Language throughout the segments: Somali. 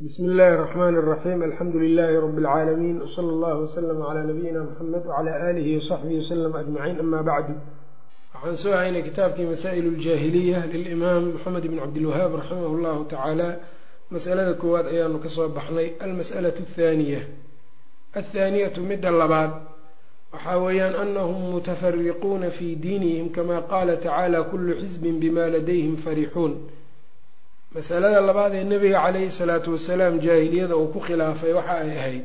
bsmi illaahi الرحmn الرaxيim alxamdu لilaahi rb اlcaalamiin wslى اllah wslm عlى nabiyina mxamed wعlى alihi وصaxbihi wslm ajmaciin ama bacdu waxaan soo haynay kitaabkii masaa'il اljaahiliya lilimaam moxamed bn cabdilwahaab raximah اllahu tacaala masalada koowaad ayaanu kasoo baxnay almas'alaة الthaaniya athaaniyatu midda labaad waxaa weeyaan anahum mutafariquuna fi diinihim kama qaala tacaala kulu xisbin bima ladayhim farixuun masalada labaad ee nabiga calayhi salaatu wasalaam jaahiliyada uu ku khilaafay waxa ay ahayd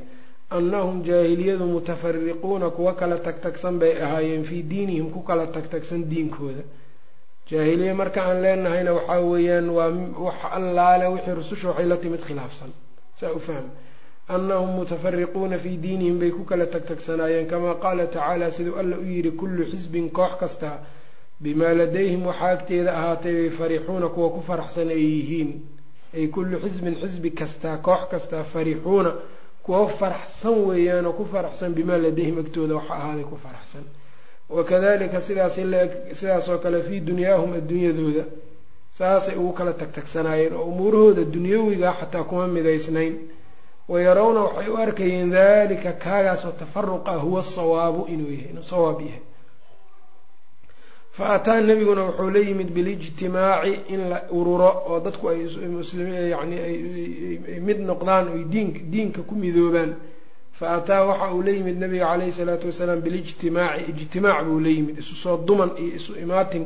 annahum jaahiliyadu mutafariquuna kuwa kala tagtagsan bay ahaayeen fii diinihim ku kala tagtagsan diinkooda. Jaahiliye marka aan leenahayna waxaa weeyaan waa wax allaale wixii rususha waxay la timid khilaafsan saa u fahma annahum mutafariquuna fii diinihim bay ku kala tagtagsanaayeen kamaa qaala tacaala siduu alla u yidhi kullu xisbin koox kasta bimaa ladayhim waxaa agteeda ahaatay bay farixuuna kuwa ku faraxsan ay yihiin ay kullu xisbin xisbi kastaa koox kastaa farixuuna kuwa faraxsan weeyaanoo ku faraxsan bimaa ladayhim agtooda waxa ahaaday ku faraxsan wakadalika sidaas sidaasoo kale fii dunyaahum adduunyadooda saasay ugu kala tagtagsanaayeen oo umuurahooda dunyawiga xataa kuma midaysnayn wayarawna waxay u arkayeen dalika kaagaasoo tafaruqa huwa sawaabu inuu yahay inuu sawaab yahay fa ataa nebiguna wuxuu la yimid bilijtimaaci in la ururo oo dadku ay yani ay mid noqdaan oy diin diinka ku midoobaan. Fa ataa waxa uu la yimid nabiga caleyhi salaatu wasalaam bilijtimaaci ijtimaac buu la yimid isu soo duman iyo isu imaatin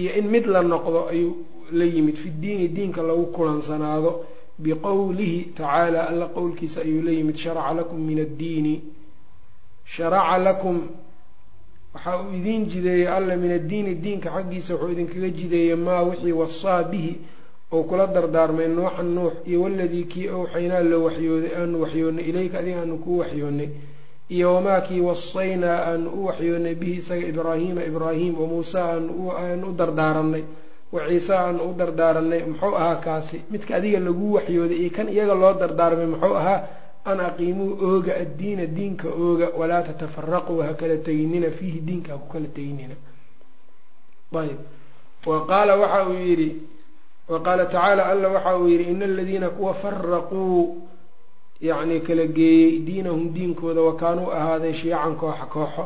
iyo in mid la noqdo ayuu la yimid fi diini diinka lagu kulansanaado biqowlihi tacaala alla qowlkiisa ayuu la yimid sharaca lakum min addiini sharaca lakum waxa uu idiin jideeyey alla min addiini diinka xaggiisa wuxuu idinkaga jideeyey maa wixii wasaa bihi oo kula dardaarmay nuuxan nuux iyo waladii kii owxaynaa la waxyooday aanu waxyoonnay ilayka adiga aanu kuu waxyoonnay iyo wamaa kii wasaynaa aanu u waxyoonnay bihi isaga ibraahiima ibraahim wa muusa aanu u dardaaranay wa ciise aanu u dardaaranay muxuu ahaa kaasi midka adiga lagu waxyooday iyo kan iyaga loo dardaarmay muxuu ahaa an aqiimuu ooga addiina diinka ooga walaa tatafaraquu ha kala teginina fiihi diinka ha ku kala teginina ayb wa qaala waxa uu yidhi wa qaala tacaala alla waxa uu yidhi ina aladiina kuwa faraquu yacni kala geeyey diinahum diinkooda wa kaanuu ahaaday shiican kooxa kooxo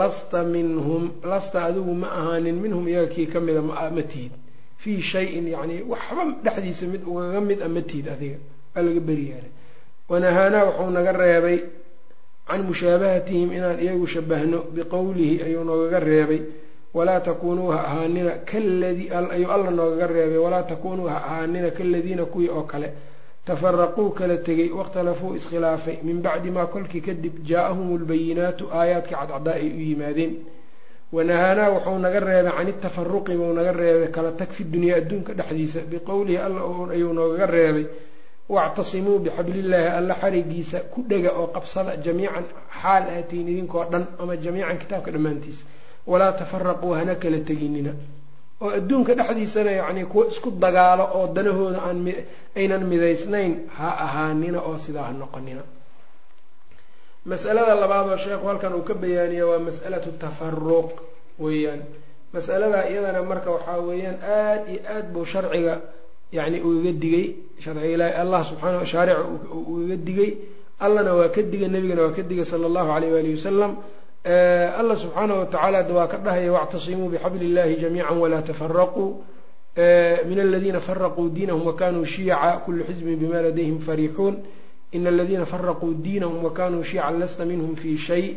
lasta minhum lasta adigu ma ahaanin minhum iyaga kii ka mida ma tihid fii shayin yacni waxba dhexdiisa mid ugaga mid a ma tihid adiga waa laga beriyaalay wanahaanaa wuxuu naga reebay can mushaabahatihim inaan iyagu shabahno biqowlihi ayuu noogaga reebay walaa takuunuu ha ahaanina kaladii ayuu alla noogaga reebay walaa takuunuu ha ahaanina kaladiina kuwii oo kale tafaraquu kala tegay wakhtalafuu iskhilaafay min bacdi maa kolkii kadib jaa-ahum lbayinaatu aayaadkii cadcadaa ay u yimaadeen wanahaanaa wuxuu naga reebay can itafaruqi buu naga reebay kala tag fi dunyaa adduunka dhexdiisa biqowlihi alla ayuu noogaga reebay wactasimuu bixablillaahi alla xarigiisa ku dhega oo qabsada jamiican xaal aatiin idinkoo dhan ama jamiican kitaabka dhammaantiisa walaa tafaraquu hana kala teginina oo adduunka dhexdiisana yacnii kuwa isku dagaalo oo danahooda aan aynan midaysnayn ha ahaanina oo sidaa ha noqonina masalada labaad oo sheekhu halkan uu ka bayaaniya waa mas'alatu tafaruq weeyaan masaladaa iyadana marka waxaa weeyaan aada iyo aad buu sharciga yacni ugaga digay sharciga ilaahi allah subxaana shaarica ugaga digay allana waa ka digay nebigana waa ka digay sala allahu alayh waalihi wasalam allah subxaana watacaala waa ka dhahaya wactasimuu bixabli illahi jamiica walaa tafaraquu min aladiina faraquu diinahum wakanuu shiyaca kulu xizbin bima ladayhim farixuun ina aladiina faraquu diinahum wakanuu shiyacan lasta minhum fi shay.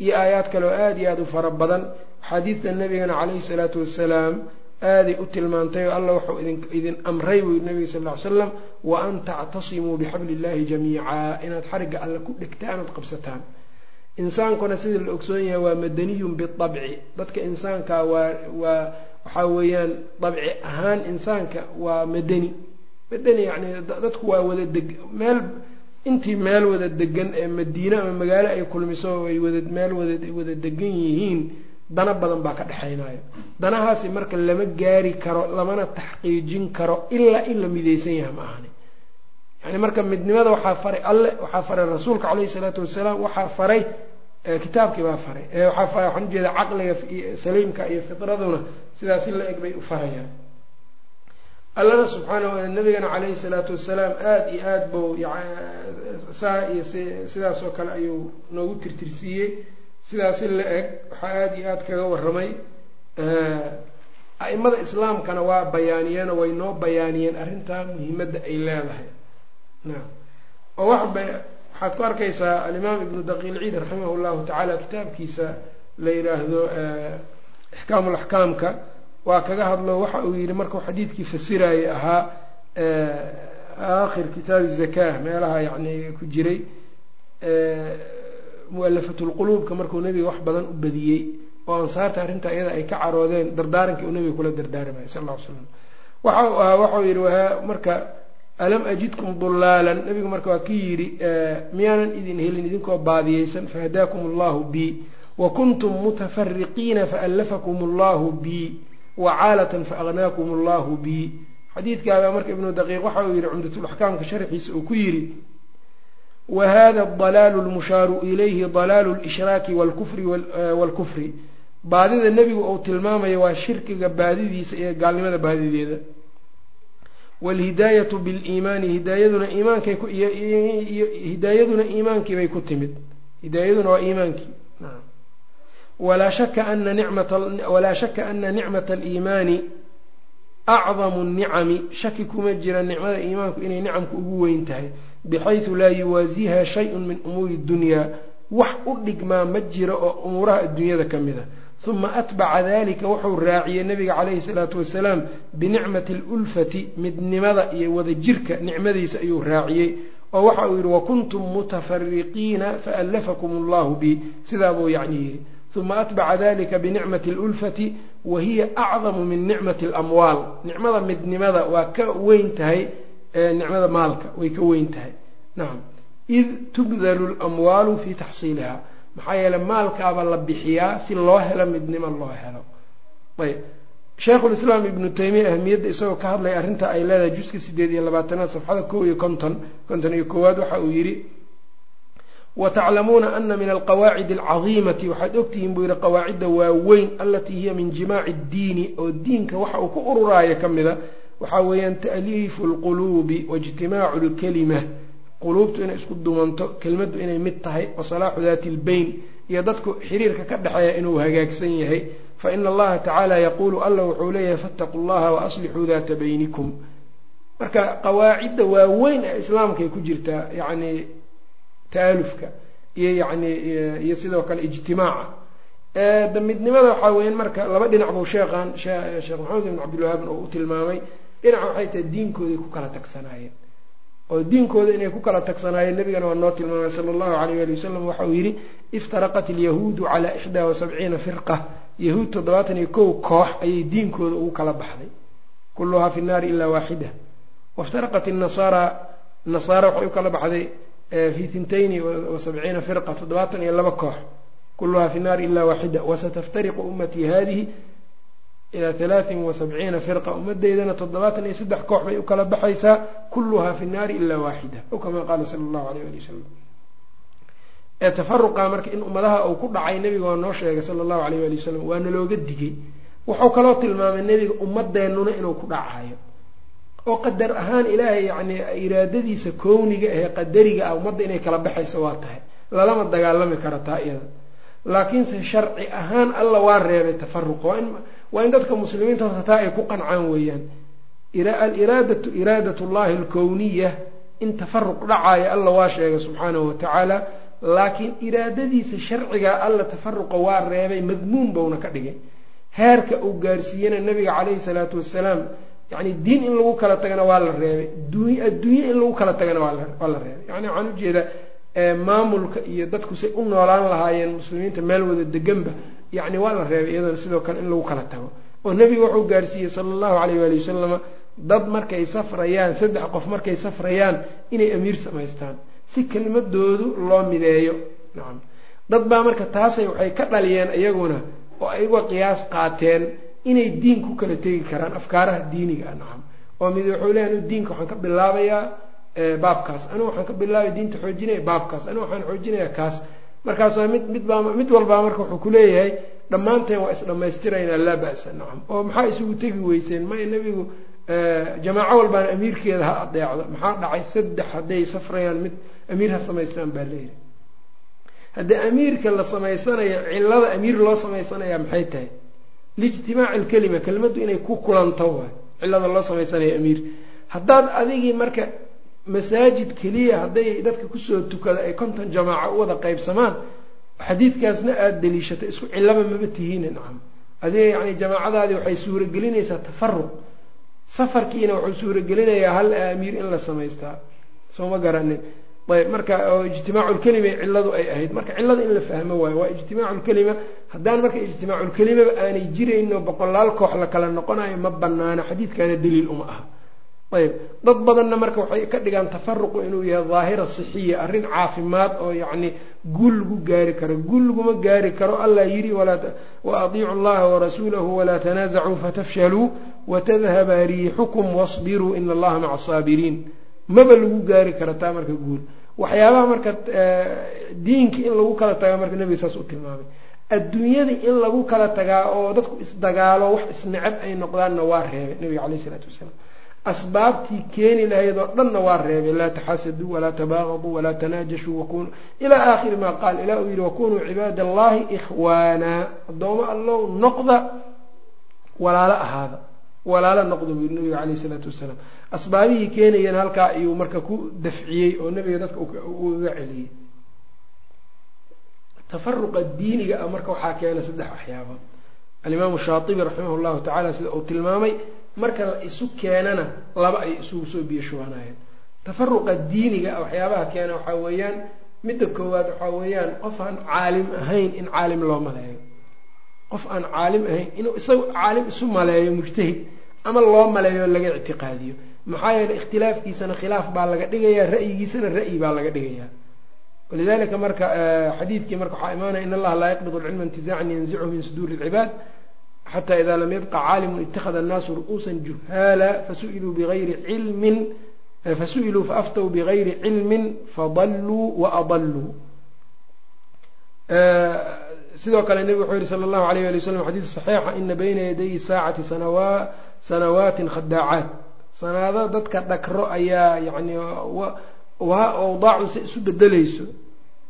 Iyo aayaad kale oo aada iyo aada u fara badan. Xadiidta nabigana calayhi salaatu wasalaam aaday u tilmaantay oo alla wuxuu idin amray buu nabiga sal ly slam wa an tactasimuu bixabli illahi jamiica. Inaad xarigga alle ku dhegtaan ood qabsataan. Insaankuna sida la ogsoon yahay waa madaniyun biabci dadka insaanka waa waa waxaa weeyaan dabci ahaan insaanka waa madani. Madani yani dadku waa wada deg meel intii meel wada degan ee madiine ama magaalo ay kulmiso ay wada meel wada wada degan yihiin dana badan baa ka dhexaynayo danahaasi marka lama gaari karo lamana taxqiijin karo ilaa in la midaysan yaha ma ahani. Yani marka midnimada waxaa faray alle waxaa faray rasuulka caleyhi salaatu wasalaam waxaa faray kitaabkii baa faray waxaan ujeeda caqliga saliimka iyo fitraduna sidaas in la eg bay u farayaan. Allana subxaana nabigana calayhi salaatu wasalaam aada iyo aada bou saa iyo sidaas oo kale ayuu noogu tirtirsiiyey sidaasi la eg waxaa aada iyo aada kaga warramay a'imada islaamkana waa bayaaniyeen oo way noo bayaaniyeen arrintaa muhiimadda ay leedahay. Naam. Oo waxba waxaad ku arkaysaa alimaam ibnu daqiilciid raximah llahu tacaala kitaabkiisa la yidhaahdo ixkaamu laxkaamka waa kaga hadlo waxa uu yihi markuu xadiidkii fasirayay ahaa aakhir kitaabi zaka meelaha yani ku jiray mualafat lquluubka markuu nebiga wax badan u badiyey oo ansaarta arrinta iyada ay ka caroodeen dardaarankii uu nebiga kula dardaarmay sal lla ly slam waxa uu ahaa waxau marka alam ajidkum dulaalan nebigu marka waa kii yidhi miyaanan idin helin idinkoo baadiyeysan fahadaakum allahu bi. Wa kuntum mutafariqiina faallafakum allahu bi. Wacaalatan faaqnaakum allahu bi. Xadiidkaabaa marka ibnu daqiiq waxa uu yihi cumdatulaxkaamka sharxiisa uu ku yidhi wa hada dalaalu lmushaaru ilayhi dalaalu lishraaki walkufri waalkufri baadida nebigu uu tilmaamayo waa shirkiga baadidiisa iyo gaalnimada baadideeda waalhidaayatu biliimaani hidaayaduna iimaankay hidaayaduna iimaankii bay ku timid hidaayaduna waa iimaankii walaa shaka ana nicmat walaa shaka ana nicmata aliimaani acdamu nicami shaki kuma jira nicmada iimaanku inay nicamku ugu weyn tahay bixaysu laa yuwaasiiha shayun min umuuri dunyaa wax u dhigmaa ma jiro oo umuuraha adduunyada ka mid a huma atbaca dalika wuxuu raaciyey nabiga calayhi salaatu wasalaam binicmati alulfati midnimada iyo wadajirka nicmadiisa ayuu raaciyey oo waxa uu yidhi wakuntum mutafariqiina faallafakum allahu bi sidaa buu yacni yidhi uma atbaca dalika binicmati alulfati wa hiya acdamu min nicmati alamwaal nicmada midnimada waa ka weyn tahay nicmada maalka way ka weyn tahay. Nacam id tubdalu lamwaalu fii taxsiiliha maxaa yeele maalkaaba la bixiyaa si loo helo midnimo loo helo. Ayb. Sheikhulislaam ibnu taymiya ahmiyadda isagoo ka hadlaya arrinta ay leedahay juska sideed iyo labaatanaad safxada kow iyo konton konton iyo koowaad waxa uu yidhi wataclamuuna ana min alqawaacidi alcadiimati waxaad ogtihiin buu yihi qawaacidda waaweyn alatii hiya min jimaaci ddiini oo diinka waxa uu ku ururaayo ka mida waxaa weeyaan ta'liifu lquluubi waijtimaacu lkalima quluubtu inay isku dumanto kelmaddu inay mid tahay wa salaaxu daati lbeyn iyo dadku xiriirka ka dhexeeya inuu hagaagsan yahay. Fa ina allaha tacaala yaquulu alla wuxuu leeyahay fattaquu llaha wa daata baynikum. Marka qawaacidda waaweyn ee islaamkaay ku jirtaa yacni taalufka iyo yani iyo sidoo kale ijtimaaca. Midnimada waxaa weyan marka laba dhinac buu sheekhan sheekh maxamed ibn cabdilwahaabn oo u tilmaamay dhinac waxay tahay diinkooday ku kala tagsanaayeen oo diinkooda inay ku kala tagsanaayeen nabigana waa noo tilmaamay sala allahu alayh ali wasalam waxa uu yidhi iftaraqat alyahuudu calaa ixdaa wa sabciina firqa. Yahuud toddobaatan iyo kow koox ayay diinkooda ugu kala baxday. Kulluhaa fi nnaari ilaa waaxida. Waftaraqat inasaara nasaara waxay u kala baxday fi tintayni wa sabciina firqa toddobaatan iyo laba koox. Kulluhaa fi nnaari ilaa waaxida wasataftariqu ummatii hadihi ilaa halaatin wa sabciina firqa ummadeydana toddobaatan iyo saddex koox bay u kala baxaysaa kulluhaa fi nnaari ilaa waaxida ow kamaa qaala sala allahu alayh ali wasalam ee tafaruqa marka in ummadaha uu ku dhacay nebiga waa noo sheegay sala allahu alayh ali wasalam waana looga digay. Wuxuu kaloo tilmaamay nebiga ummadeennuna inuu ku dhacayo. Oo qadar ahaan ilaahay yacni iraadadiisa kowniga ahee qadariga ah ummadda inay kala baxayso waa tahay. Lalama dagaalami kara taa iyada laakiinse sharci ahaan alla waa reebay tafaruq waa in dadka muslimiinta horta taa ay ku qancaan weeyaan. Aliraadatu iraadat llahi alkowniya in tafaruq dhacaayo alla waa sheegay subxaanahu watacaala laakiin iraadadiisa sharciga alla tafaruqa waa reebay madmuun bowna ka dhigay. Heerka uu gaarsiiyena nabiga caleyhi salaatu wasalaam yani diin in lagu kala tagana waa la reebay. Adduunye in lagu kala tagana waa la reebay. Yani waxaan u jeedaa maamulka iyo dadku say u noolaan lahaayeen muslimiinta meel wada deganba yani waa la reebay iyadana sidoo kale in lagu kala tago. Oo nebiga wuxuu gaarsiiyey sala allahu alayh waali wasalama dad markay safrayaan saddex qof markay safrayaan inay amiir samaystaan. Si kelimadoodu loo mideeyo. Nacam dad baa marka taasay waxay ka dhaliyeen iyaguna oo ay uga qiyaas qaateen inay diin ku kala tegi karaan afkaaraha diiniga ah nacam oo mid wuxuu leeya diinka waxaan ka bilaabayaa baabkaas. Anigu waxaan ka bilaabaya diinta xoojinaya baabkaas. Anigu waxaan xoojinayaa kaas. Markaasoo mid midbaa mid walbaa marka wuxuu kuleeyahay dhammaanteen waa isdhammaystiraynaa laa ba'sa nacam oo maxaa isugu tegi weyseen? Maya nebigu jamaaco walbaana amiirkeeda ha adeecdo. Maxaa dhacay? Saddex hadday safrayaan mid amiir ha samaystaan baa leeyihi haddii amiirka la samaysanayo cilada amiir loo samaysanaya maxay tahay? Liijtimaaci lkelima kelimaddu inay ku kulanto waay. Cilada loo samaysanayo amiir. Haddaad adigii marka masaajid keliya hadday dadka ku soo tukada ay konton jamaaco u wada qaybsamaan xadiidkaasna aada daliishato isku cilaba maba tihiin nacam. Adiga yani jamaacadaadii waxay suuragelinaysaa tafaruq safarkiina wuxuu suuragelinayaa hal amiir in la samaystaa. Soo ma garanin. Ayb marka oo ijtimaaculkelima cilladu ay ahayd. Marka cillada in la fahmo waayo waa ijtimaaculkelima haddaan marka ijtimaaculkelimaba aanay jirayno boqolaal koox la kala noqonayo ma banaana xadiidkana daliil uma aha ayb dad badanna marka waxay ka dhigaan tafaruqu inuu yahay daahira sixiya arrin caafimaad oo yacni guul lagu gaari karo. Guul laguma gaari karo allah yidhi wa adiicu llaha warasuulahu walaa tanaasacuu fatafshaluu watadhaba riixukum wasbiruu ina allaha maca asaabiriin maba lagu gaari karo taa marka guul. Waxyaabaha marka diinka in lagu kala tagaa marka nebiga saas u tilmaamay. Adduunyada in lagu kala tagaa oo dadku isdagaalo wax isnecab ay noqdaanna waa reebay nebiga caleyh isalaatu wasalaam asbaabtii keeni lahayd oo dhanna waa reebay laa taxaasaduu walaa tabaaqaduu walaa tanaajashuu wakunu ilaa aakhiri maa qaal ilaa uu yihi wakunuu cibaada allahi ikhwaana. Addooma allow noqda walaalo ahaada walaalo noqda buu yiri nabiga caleyh isalaatu wasalaam. Asbaabihii keenayana halkaa ayuu marka ku dafciyey oo nabiga dadka ugaga celiyey. Tafaruqa diiniga ah marka waxaa keena saddex waxyaabood alimaamu shaatibi raximah llahu tacala sida uu tilmaamay marka la isu keenana laba ay isugu soo biyo shubanayeen tafaruqa diiniga ah waxyaabaha keena waxaa weeyaan midda koowaad waxaa weeyaan qof aan caalim ahayn in caalim loo maleeyo. Qof aan caalim ahayn inuu isagu caalim isu maleeyo mujtahid ama loo maleeyo laga ictiqaadiyo. Maxaa yeele ikhtilaafkiisana khilaaf baa laga dhigayaa ra'yigiisana ra'yi baa laga dhigayaa. Walidalika marka xadiidkii marka waxaa imaanaya in allaha laa yaqbid lcilma intizaacan yanzichu min suduuri lcibaad xata ida lam yabqa caalimun itakada annaasu ru'uusa juhaala fasu'iluu bigayri cilmin fasu'iluu faaftow bigayri cilmin fadalluu waadalluu sidoo kale nebigu wuxuu yihi sala allahu alayh ali wasalam xadiid saxiixa ina bayna yaday saacati sanawa sanawaatin khadaacaat sanaado dadka dhakro ayaa yani awdaacu si isu bedelayso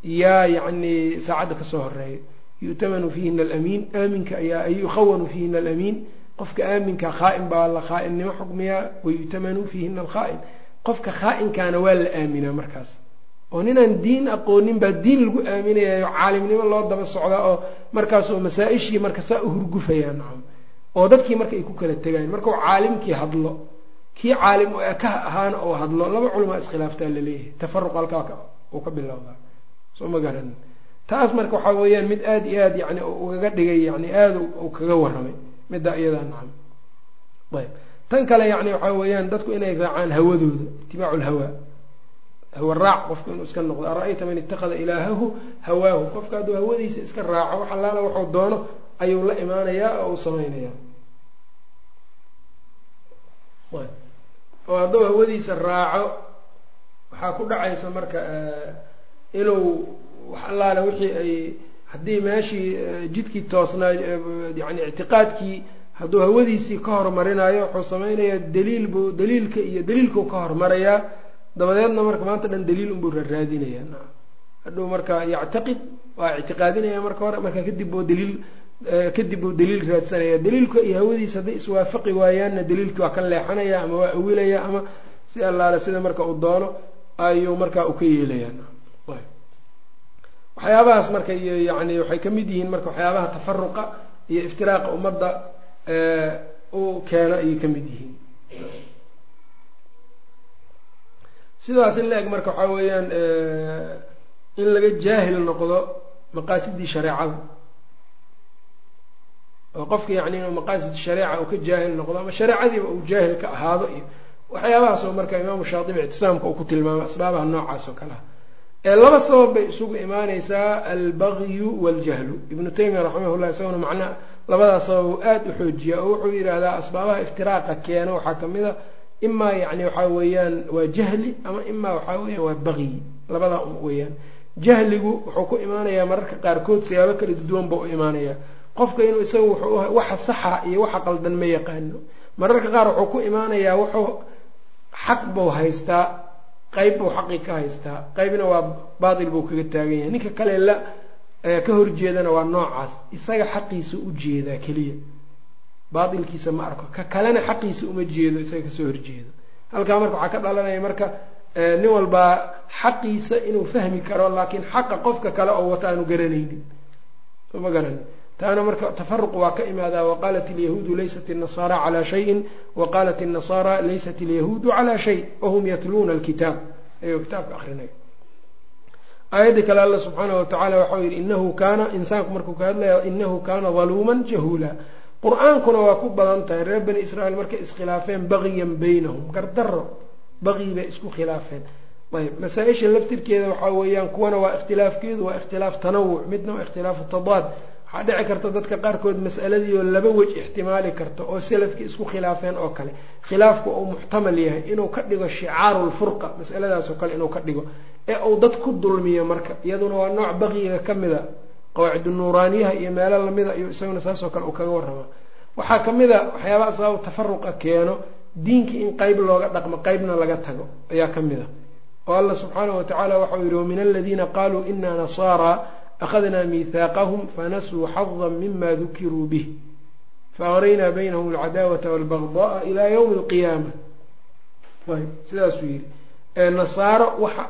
yaa yani saacadda ka soo horreeya yu'tamanu fiihina alamiin aaminka ayaa yukhawanu fiihina alamiin qofka aaminka khaa'in baa la khaainnimo xukmiyaa wayu'tamanu fiihina alkhaa'in qofka khaa'inkaana waa la aaminaa markaas oo ninaan diin aqoonin baa diin lagu aaminayayo caalimnimo loo daba socdaa oo markaasoo masaa-ishii marka saa u hurgufayaa nacam oo dadkii marka ay ku kala tegayan markau caalimkii hadlo kii caalim ka ahaana oo hadlo laba culamaa iskhilaaftaa la leeyahay tafaruq halkaa uu ka bilowdaa soo ma garanin taas marka waxaa weeyaan mid aada iyo aad yani ugaga dhigay yani aada u kaga warramay middaa iyadaa nacam ayb. Tan kale yani waxaa weeyaan dadku inay raacaan hawadooda itibaacu lhawaa hawa raac qofku inuu iska noqdo ara-ayta man ittakhada ilaahahu hawaahu? Qofka hadduu hawadiisa iska raaco wax allaala waxuu doono ayuu la imaanayaa oo uu samaynayaa. Oo hadduu hawadiisa raaco waxaa ku dhacaysa marka inuu wax allaale wixii ay haddii meeshii jidkii toosnaa yani ictiqaadkii hadduu hawadiisii ka hormarinayo wuxuu samaynayaa daliil buu daliilka iyo daliilkuu ka hormarayaa. Dabadeedna marka maanta dhan daliil unbuu raaraadinaya hadhuu marka yactaqid waa ictiqaadinaya marka hore marka kadib buu daliil kadib buu daliil raadsanaya daliilka iyo hawadiisa hadday iswaafaqi waayaanna daliilkii waa ka leexanaya ama waa awilaya ama si allaale sida marka uu doono ayuu marka u ka yeelayaa waxyaabahaas marka yani waxay ka mid yihiin marka waxyaabaha tafaruqa iyo iftiraaqa ummadda u keeno ayay ka mid yihiin. Sidaas in la eg marka waxaa weeyaan in laga jaahil noqdo maqaasidii shareecada oo qofka yani inuu maqaasid shareeca uu ka jaahil noqdo ama shareecadiiba uu jaahil ka ahaado iyo waxyaabahaas oo marka imaamu shaatibi ictisaamka uu ku tilmaamay asbaabaha noocaas oo kale. ah ee laba sabab bay isugu imaaneysaa albagyu waljahlu. Ibnu taymiya raximah llah isaguna macnaa labadaas sabab uu aada u xoojiya oo wuxuu yidhaahdaa asbaabaha iftiraaqa keena waxaa ka mid a imaa yani waxaa weeyaan waa jahli ama imaa waxaa weeyaan waa bagyi labadaa un weeyaan. Jahligu wuxuu ku imaanayaa mararka qaarkood siyaabo kala duwan ba u imaanaya qofka inuu isaga wuxuu waxa saxa iyo waxa qaldan ma yaqaano. Mararka qaar wuxuu ku imaanayaa wuxuu xaq buu haystaa qeyb buu xaqii ka haystaa. Qeybna waa baatil buu kaga taagan yahay. Ninka kale la ka horjeedana waa noocaas. Isaga xaqiisa u jeedaa keliya. Baatilkiisa ma arko. Ka kalena xaqiisa uma jeedo isaga ka soo horjeedo. Halkaa marka waxaa ka dhalanaya marka nin walbaa xaqiisa inuu fahmi karo laakiin xaqa qofka kale oo wata aanu garanaynin. Ma garanin taana marka tafaruq waa ka imaadaa waqaalat alyahuudu laysat الnasaara calى shayin waqaalat الnasaara laysat alyahuudu calى shay wahum yatluuna alkitaab ayagoo kitaabka akrinaya aayaddii kale alla subxaanaه watacala waxau yihi inahu kaana insaanku markuu ka hadlaya inahu kaana daluuma jahuula qur-aankuna waa ku badan tahay reer bani israiil markay iskhilaafeen bagiyan baynahum gardaro baqyi bay isku khilaafeen ayb masaa-isha laftirkeeda waxaa weeyaan kuwana waa ikhtilaafkeedu waa ikhtilaaf tanawuc midna waa ikhtilaafu tadaad waxaa dhici karta dadka qaarkood mas'aladiioo laba wej ixtimaali karta oo salafkii isku khilaafeen oo kale. Khilaafku uu muxtamal yahay inuu ka dhigo shicaaru lfurqa masaladaasoo kale inuu ka dhigo ee uu dad ku dulmiyo marka. Iyaduna waa nooc baqyiga ka mida qawaacidu nuuraaniyaha iyo meelo lamida iyo isaguna saasoo kale uu kaga warramaa waxaa ka mid a waxyaabaha sabab tafaruqa keeno diinkii in qeyb looga dhaqmo qeybna laga tago ayaa ka mid a oo alla subxaanahu watacala waxau yihi wamin aladiina qaluu ina nasaara akhadnaa miihaaqahum fanasuu xada mima dukiruu bih faaqraynaa baynahum alcadaawata walbagda'a ilaa ywmi alqiyaama sidaasuu yihi nasaaro waxa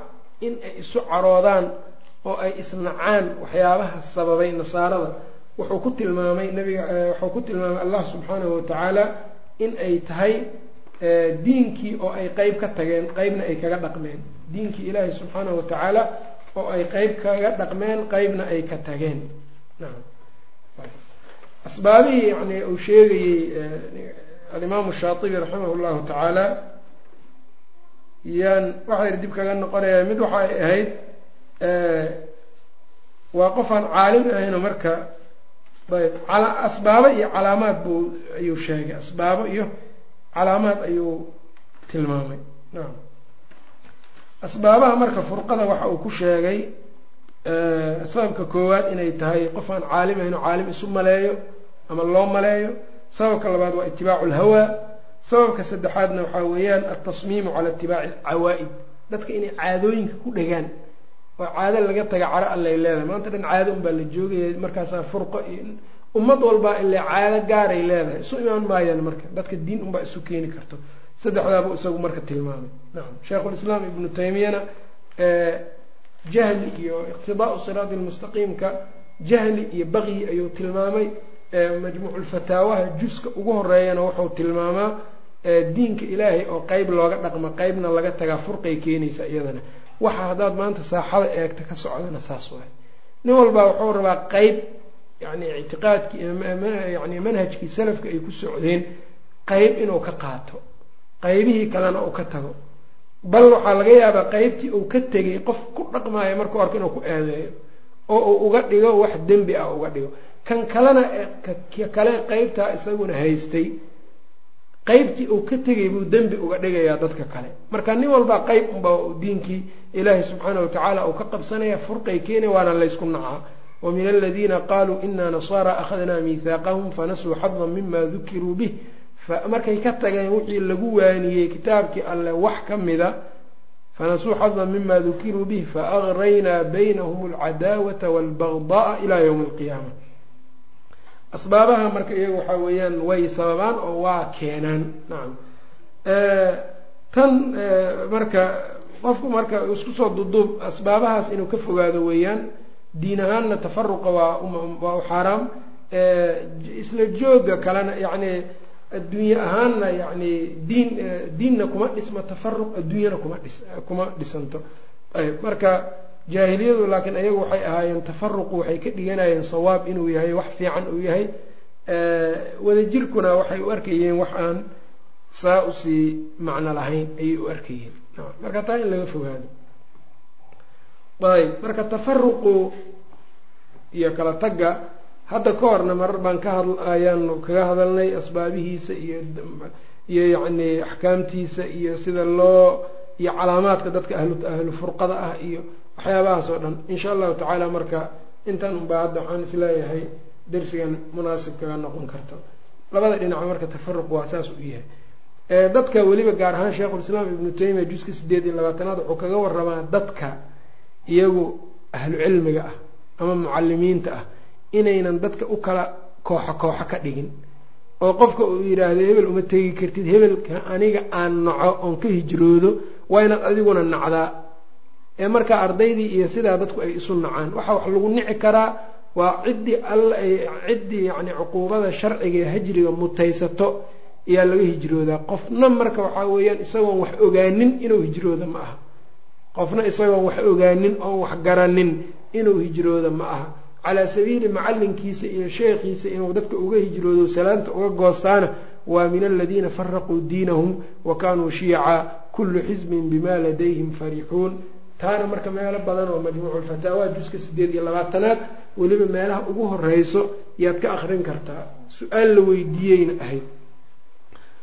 in ay isu caroodaan oo ay isnacaan waxyaabaha sababay nasaarada wuxuu ku tilmaamay nabiga wuxuu ku tilmaamay allah subxaanahu watacaala in ay tahay diinkii oo ay qeyb ka tageen qeybna ay kaga dhaqmeen diinkii ilaahi subxaanahu watacaala oo ay qeyb kaga dhaqmeen qeybna ay ka tageen. Asbaabihii yani uu sheegayey alimaamu shaatibi raximah llahu tacaala yaan waxay dib kaga noqonayaa mid waxa ay ahayd waa qof aan caalim ahayno marka ayb asbaabo iyo calaamaad buu ayuu sheegay asbaabo iyo calaamaad ayuu tilmaamay. Nacam asbaabaha marka furqada waxa uu ku sheegay sababka koowaad inay tahay qof aan caalim ahayn oo caalim isu maleeyo ama loo maleeyo. Sababka labaad waa itibaacu lhawaa sababka saddexaadna waxaa weeyaan altasmiimu cala itibaaci alcawaa'id. Dadka inay caadooyinka ku dhegaan oo caado laga taga caro allay leedahay. Maanta dhan caado unbaa la joogaya markaasaa furqo iyo ummad walbaa ilaa caado gaaray leedahay. Isu imaan maayaan marka dadka diin unbaa isu keeni karto saddexdaabuu isagu marka tilmaamay. Nacam sheikhulislaam ibnu taymiyana jahli iyo iqtidaau siraati lmustaqiimka jahli iyo baqyi ayuu tilmaamay. Majmuuculfataawaha juska ugu horeeyana wuxuu tilmaamaa diinka ilaahay oo qeyb looga dhaqma qeybna laga tagaa furqay keenaysa iyadana. Waxa haddaad maanta saaxada eegta ka socdana saas waay. Nin walbaa wuxuu rabaa qeyb yani ictiqaadkii yani manhajkii salafka ay ku socdeen qeyb inuu ka qaato qeybihii kalena uu ka tago. Bal waxaa laga yaabaa qeybtii uu ka tegay qof ku dhaqmaayo markuu arko inuu ku aadeeyo oo uu uga dhigo wax dembi ah uga dhigo. Kan kalena kale qeybtaa isaguna haystay qeybtii uu ka tegay buu dembi uga dhigayaa dadka kale. Marka nin walbaa qeyb unba diinkii ilaahi subxaana watacaala uu ka qabsanaya furqay keena waana laysku nacaa wamin aladiina qaluu ina nasaara akhadnaa miihaaqahum fanasuu xada mima dukiruu bih markay ka tageen wixii lagu waaniyey kitaabkii alleh wax ka mida fanasuu xada mima dukiruu bih faaqraynaa baynahum alcadaawata walbagda'a ilaa ywmi alqiyaama. Asbaabaha marka iyaga waxaa weeyaan way sababaan oo waa keenaan. Nacam tan marka qofku marka isku soo duduub asbaabahaas inuu ka fogaado weeyaan diin ahaanna tafaruqa waa waa u xaaraam. Isla jooga kalena yacni adduunye ahaanna yacni diin diinna kuma dhisma tafaruq adduunyana kuma dhis kuma dhisanto. Ayb marka jaahiliyadu laakiin ayagu waxay ahaayeen tafaruqu waxay ka dhiganayeen sawaab inuu yahay wax fiican uu yahay. Wadajirkuna waxay u arkayeen wax aan saa u sii macno lahayn ayay u arkayeen. Marka taa in laga fogaado. Ayb marka tafaruqu iyo kala tagga hadda ka horna marar baan ka had ayaanu kaga hadalnay asbaabihiisa iyo iyo yacni axkaamtiisa iyo sida loo iyo calaamaadka dadka ahlu ahlu furqada ah iyo waxyaabahaas oo dhan. Insha allahu tacaala marka intan unbaa hadda waxaan is leeyahay darsigan munaasib kaga noqon karto. Labada dhinac marka tafaruq waa saas u yahay. Dadka weliba gaar ahaan sheikhulislaam ibnu taymiya juska sideed iyo labaatanaad wuxuu kaga waramaa dadka iyagu ahlu cilmiga ah ama mucalimiinta ah inaynan dadka u kala kooxo kooxo ka dhigin oo qofka uu yidhaahdo hebel uma tegi kartid. Hebelka aniga aan naco oon ka hijroodo waa inaad adiguna nacdaa. Ee markaa ardaydii iyo sidaa dadku ay isu nacaan. Waxa wax lagu nici karaa waa ciddii alla ciddii yacni cuquubada sharciga hajriga mutaysato ayaa laga hijroodaa. Qofna marka waxaa weeyaan isagoon wax ogaanin inuu hijrooda ma aha. Qofna isagoon wax ogaanin oon wax garanin inuu hijrooda ma aha calaa sabiili macalinkiisa iyo sheekhiisa inuu dadka uga hijroodo salaanta uga goostaana waa min aladiina faraquu diinahum wa kaanuu shiica kullu xisbin bima ladayhim farixuun. Taana marka meelo badan oo majmuuculfataawa juska sideed iyo labaatanaad weliba meelaha ugu horeyso yaad ka akrin kartaa. Su'aal la weydiiyeyna ahayd.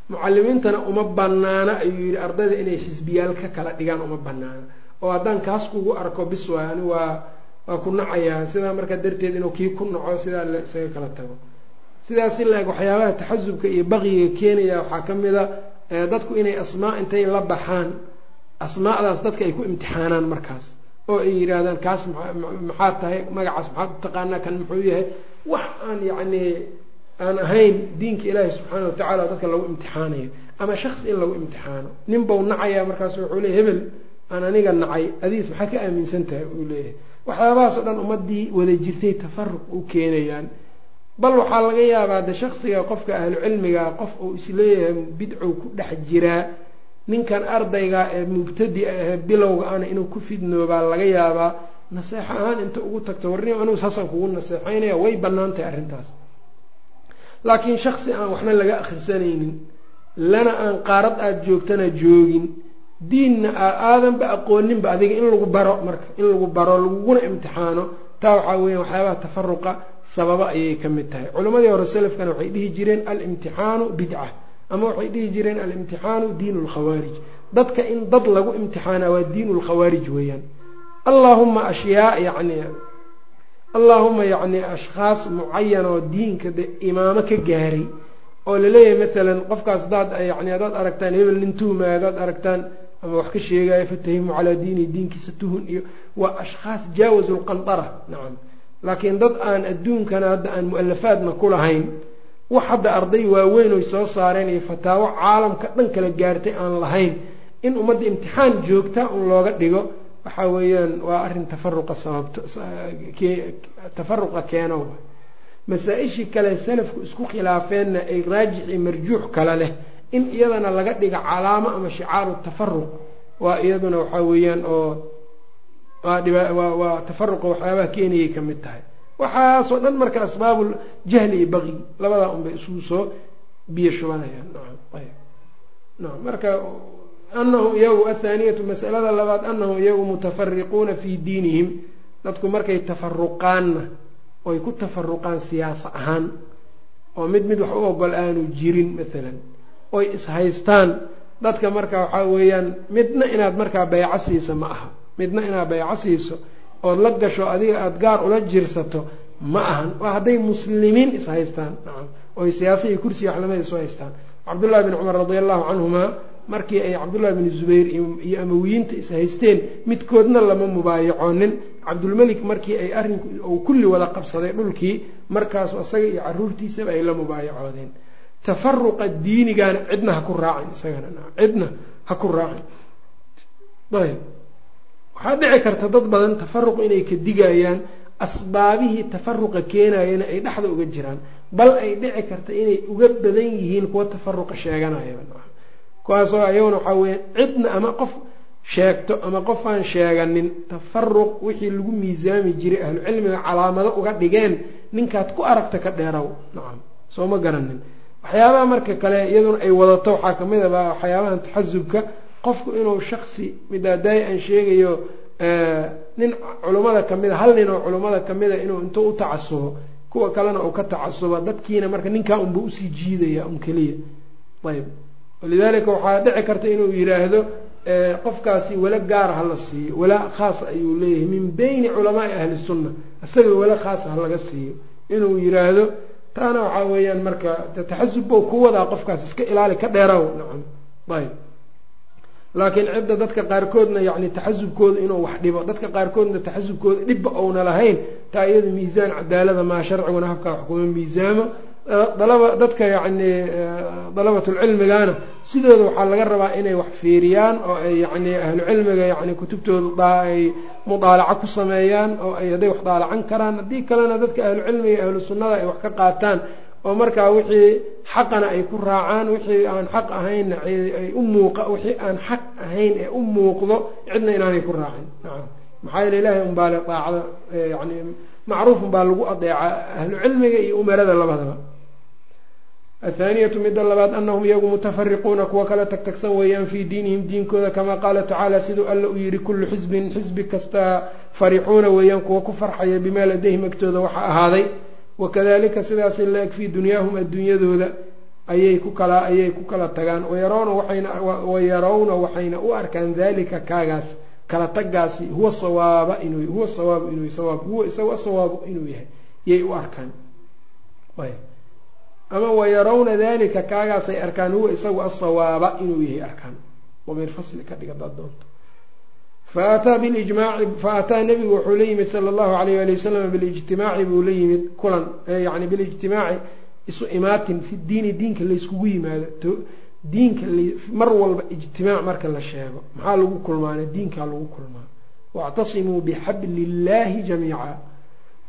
Mucalimiintana uma banaana ayuu yihi ardayda inay xisbiyaal ka kala dhigaan uma banaana oo haddaan kaas kugu arko bis waay ani waa waa ku nacayaa sidaa markaa darteed inuu kii ku naco sidaa isaga kala tago. Sidaas in la eg waxyaabaha taxasubka iyo baqiga keenaya waxaa ka mid a dadku inay asmaa intay la baxaan. Asmaadaas dadka ay ku imtixaanaan markaas oo ay yidhaahdaan kaas maxaa tahay? Magacaas maxaad u taqaanaa? Kan muxuu yahay? Wax aan yacni aan ahayn diinka ilaahi subxaana watacala dadka lagu imtixaanayo. Ama shaksi in lagu imtixaano. Nin bau nacayaa markaas wuxuu leey hebel aan aniga nacay. Adiis maxaa ka aaminsan tahay uu leeyahay waxyaabahaas oo dhan ummadii wada jirtay tafaruq u keenayaan. Bal waxaa laga yaabaa de shaksiga qofka ahlu cilmiga qof uu is leeyahay bidcow ku dhex jiraa ninkan ardayga ee mubtadi-a ahee bilowga ana inuu ku fidnoobaa laga yaabaa naseexo ahaan inta ugu tagto warni anuu saasaan kugu naseexeynaya way bannaan tahay arrintaas. Laakiin shaksi aan waxna laga akhrisanaynin lana aan qaarad aada joogtana joogin diinna aadanba aqooninba adiga in lagu baro marka in lagu baro laguguna imtixaano. Taa waxaa weya waxyaabaha tafaruqa sababa ayay ka mid tahay. Culammadii hore selafkana waxay dhihi jireen alimtixaanu bidca ama waxay dhihi jireen alimtixaanu diinu lkhawaarij dadka in dad lagu imtixaana waa diinu lkhawaarij weeyaan. Allaahuma ashyaa yani allaahuma yacni ashkhaas mucayan oo diinka de imaamo ka gaaray oo la leeyahay maalan qofkaas hadaad yani haddaad aragtaan hebel nin tuhmaya haddaad aragtaan ama wax ka sheegaya fatahimu calaa diini diinkiisa tuhun iyo waa ashkhaas jaawazu lqandara nacam laakiin dad aan adduunkana hadda aan mu'alafaadna ku wax hadda arday waaweyn oy soo saareen iyo fataawo caalamka dhan kala gaartay aan lahayn in ummadda imtixaan joogta un looga dhigo waxaa weeyaan waa arrin tafaruqa sababto tafaruqa masaa-ishii kale salafku isku khilaafeenna ay raajix iyo marjuux kale leh in iyadana laga dhiga calaamo ama shicaaru tafaruq waa iyaduna waxaa weeyaan oo waa tafaruqa waxyaabaha keenayay ka mid tahay. Waxaasoo dhan marka asbaabul jahli iyo baqyi labadaa unbay isugu soo biyo shubanayaan. Marka anahum iyagu athaaniyatu masalada labaad anahum iyagu mutafariquuna fii diinihim. Dadku markay tafaruqaanna oy ku tafaruqaan siyaasa ahaan oo mid mid wax u ogol aanu jirin maalan oy ishaystaan dadka marka waxaa weeyaan midna inaad markaa bayco siisa ma aha. Midna inaad bayco siiso ood la gasho adiga aada gaar ula jirsato ma ahan. Waa hadday muslimiin ishaystaan nacam. Oy siyaasa iyo kursiga waxlamada isu haystaan. Cabdullahi bin cumar radi allahu canhumaa markii ay cabdullahi bin zubayr iyo amawiyiinta ishaysteen midkoodna lama mubaayacoonin cabdulmelik markii ay arrinku uu kulli wada qabsaday dhulkii markaasu isaga iyo caruurtiisaba ay la mubaayacoodeen tafaruqa diinigaana cidna ha ku raacin isagana. Nacam cidna ha ku raacin. Ayb. Waxaa dhici karta dad badan tafaruq inay ka digayaan asbaabihii tafaruqa keenayana ay dhexda uga jiraan. Bal ay dhici karta inay uga badan yihiin kuwa tafaruqa sheeganayaba kuwaasoo ayaguna waxaa weya cidna ama qof sheegto ama qofaan sheeganin tafaruq wixii lagu miisaami jiray ahlu cilmiga calaamado uga dhigeen ninkaad ku aragta ka dheerow. Nacam. Soo ma garanin waxyaabaha marka kale iyaduna ay wadato waxaa ka mid a waxyaabahan taxasubka. Qofku inuu shaksi midaadaay aan sheegayo nin culummada kamida hal nin oo culummada kamida inuu intuu u tacasubo kuwa kalena uu ka tacasubo dadkiina marka ninkaa unba u sii jiidaya un keliya. Ayb walidaalika waxaa dhici karta inuu yiraahdo qofkaasi wala gaara hala siiyo wala khaas ayuu leeyahay min beyni culamaai ahli sunna. Isaga wala khaasa ha laga siiyo. Inuu yiraahdo taana waxaa weeyaan marka taxasub bow ku wadaa qofkaas iska ilaali ka dheeraw. Nacam. Ayb. Laakiin cidda dadka qaarkoodna yani taxasubkooda inuu wax dhibo dadka qaarkoodna taxasubkooda dhibba ouna lahayn taa iyada miisaan cadaalada maa sharciguna habkaa wax kuma miisaamo dadka yacni dalabatulcilmigana sidooda waxaa laga rabaa inay wax fiiriyaan oo ay yani ahlucilmiga yani kutubtooda ay mudaalaco ku sameeyaan oo ay hadday wax daalacan karaan. Haddii kalena dadka ahlucilmiga ahlu sunnada ay wax ka qaataan oo markaa wixii xaqana ay ku raacaan wixii aan xaq ahaynna ay u muuqa wixii aan xaq ahayn ee u muuqdo cidna inaanay ku raacin. Maxaa yeele ilahay unbaa le daacda yani macruuf unbaa lagu adeeca ahlu cilmiga iyo umarada labadaba athaaniyatu midda labaad anahum iyagu mutafariquuna kuwa kala tagtagsan weeyaan fii diinihim diinkooda kamaa qaala tacaala siduu alla u yihi kullu xisbin xisbi kastaa farixuuna weeyaan kuwa ku farxaya bimaa ladayhim agtooda waxa ahaaday wakadalika sidaasi la-eg fii dunyaahum adduunyadooda ayay ku kala ayay ku kala tagaan wayarawna waxayna wayarawna waxayna u arkaan dalika kaagaas kala tagaasi huwa sawaaba inuu huwa sawaabu inuu sawaab huwa isaga asawaabu inuu yahay yay u arkaan ama wayarawna dalika kaagaasay arkaan huwa isagu asawaaba inuu yahay arkaan. Damiir fasli ka dhiga daad doonto. Faataa bilijmaaci faataa nebigu wuxuu la yimid sala allahu alayh ali wasalam bilijtimaaci buu la yimid kulan yani bilijtimaaci isu imaatin fi diini diinka layskugu yimaado diinka mar walba ijtimaac marka la sheego. Maxaa lagu kulmaana diinkaa lagu kulmaa wactasimuu bixabli illaahi jamiica.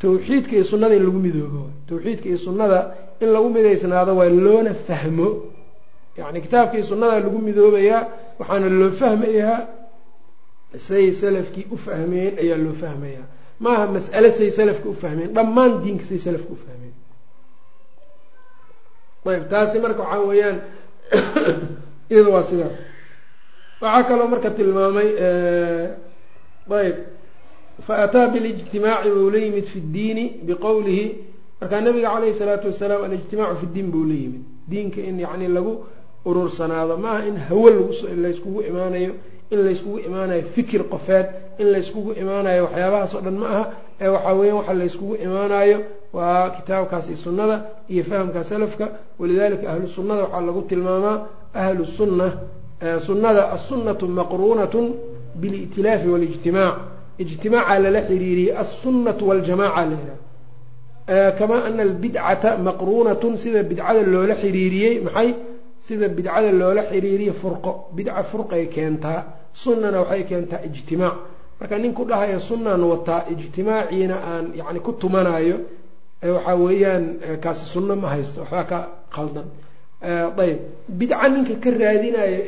Tawxiidka iyo sunnada in lagu midoobo tawxiidka iyo sunnada in lagu midaysnaado waa loona fahmo. Yani kitaabka iyo sunnadaa lagu midoobayaa waxaana loo fahmayaa say salafkii u fahmeen ayaa loo fahmayaa maaha mas'ale say salafka u fahmeen dhammaan diinka say salafka u fahmeen. Ayb taasi marka waxaa weeyaan iyada waa sidaas. Waxaa kaloo marka tilmaamay ayb faataa bilijtimaaci buu la yimid fi ddiini biqowlihi markaa nabiga caleyhi salaatu wasalaam alijtimaacu fi ddiin buu la yimid. Diinka in yani lagu urursanaado maaha in hawo layskugu imaanayo in layskugu imaanayo fikir qofeed in layskugu imaanayo waxyaabahaas dhan ma aha ee waxaa weeyaan waxa layskugu imaanayo waa kitaabkaas iyo sunnada iyo fahamka salafka. Walidalika ahlu sunnada waxaa lagu tilmaamaa ahlu sunna sunnada assunnatu maqruunatun bili'tilaafi walijtimaac. Ijtimaaca lala xiriiriyey assunnatu waljamaca la yidhaha kamaa ana albidcata maqruunatun sida bidcada loola xiriiriyey maxay? Sida bidcada loola xiriiriye furqo. Bidca furqay keentaa sunnana waxay keentaa ijtimaac. Marka nin ku dhahaya wataa ijtimaaciina aan yani ku tumanayo waxaa weeyaan kaasi sunno ma haysto waxbaa ka qaldan ayb bidca ninka ka raadinayo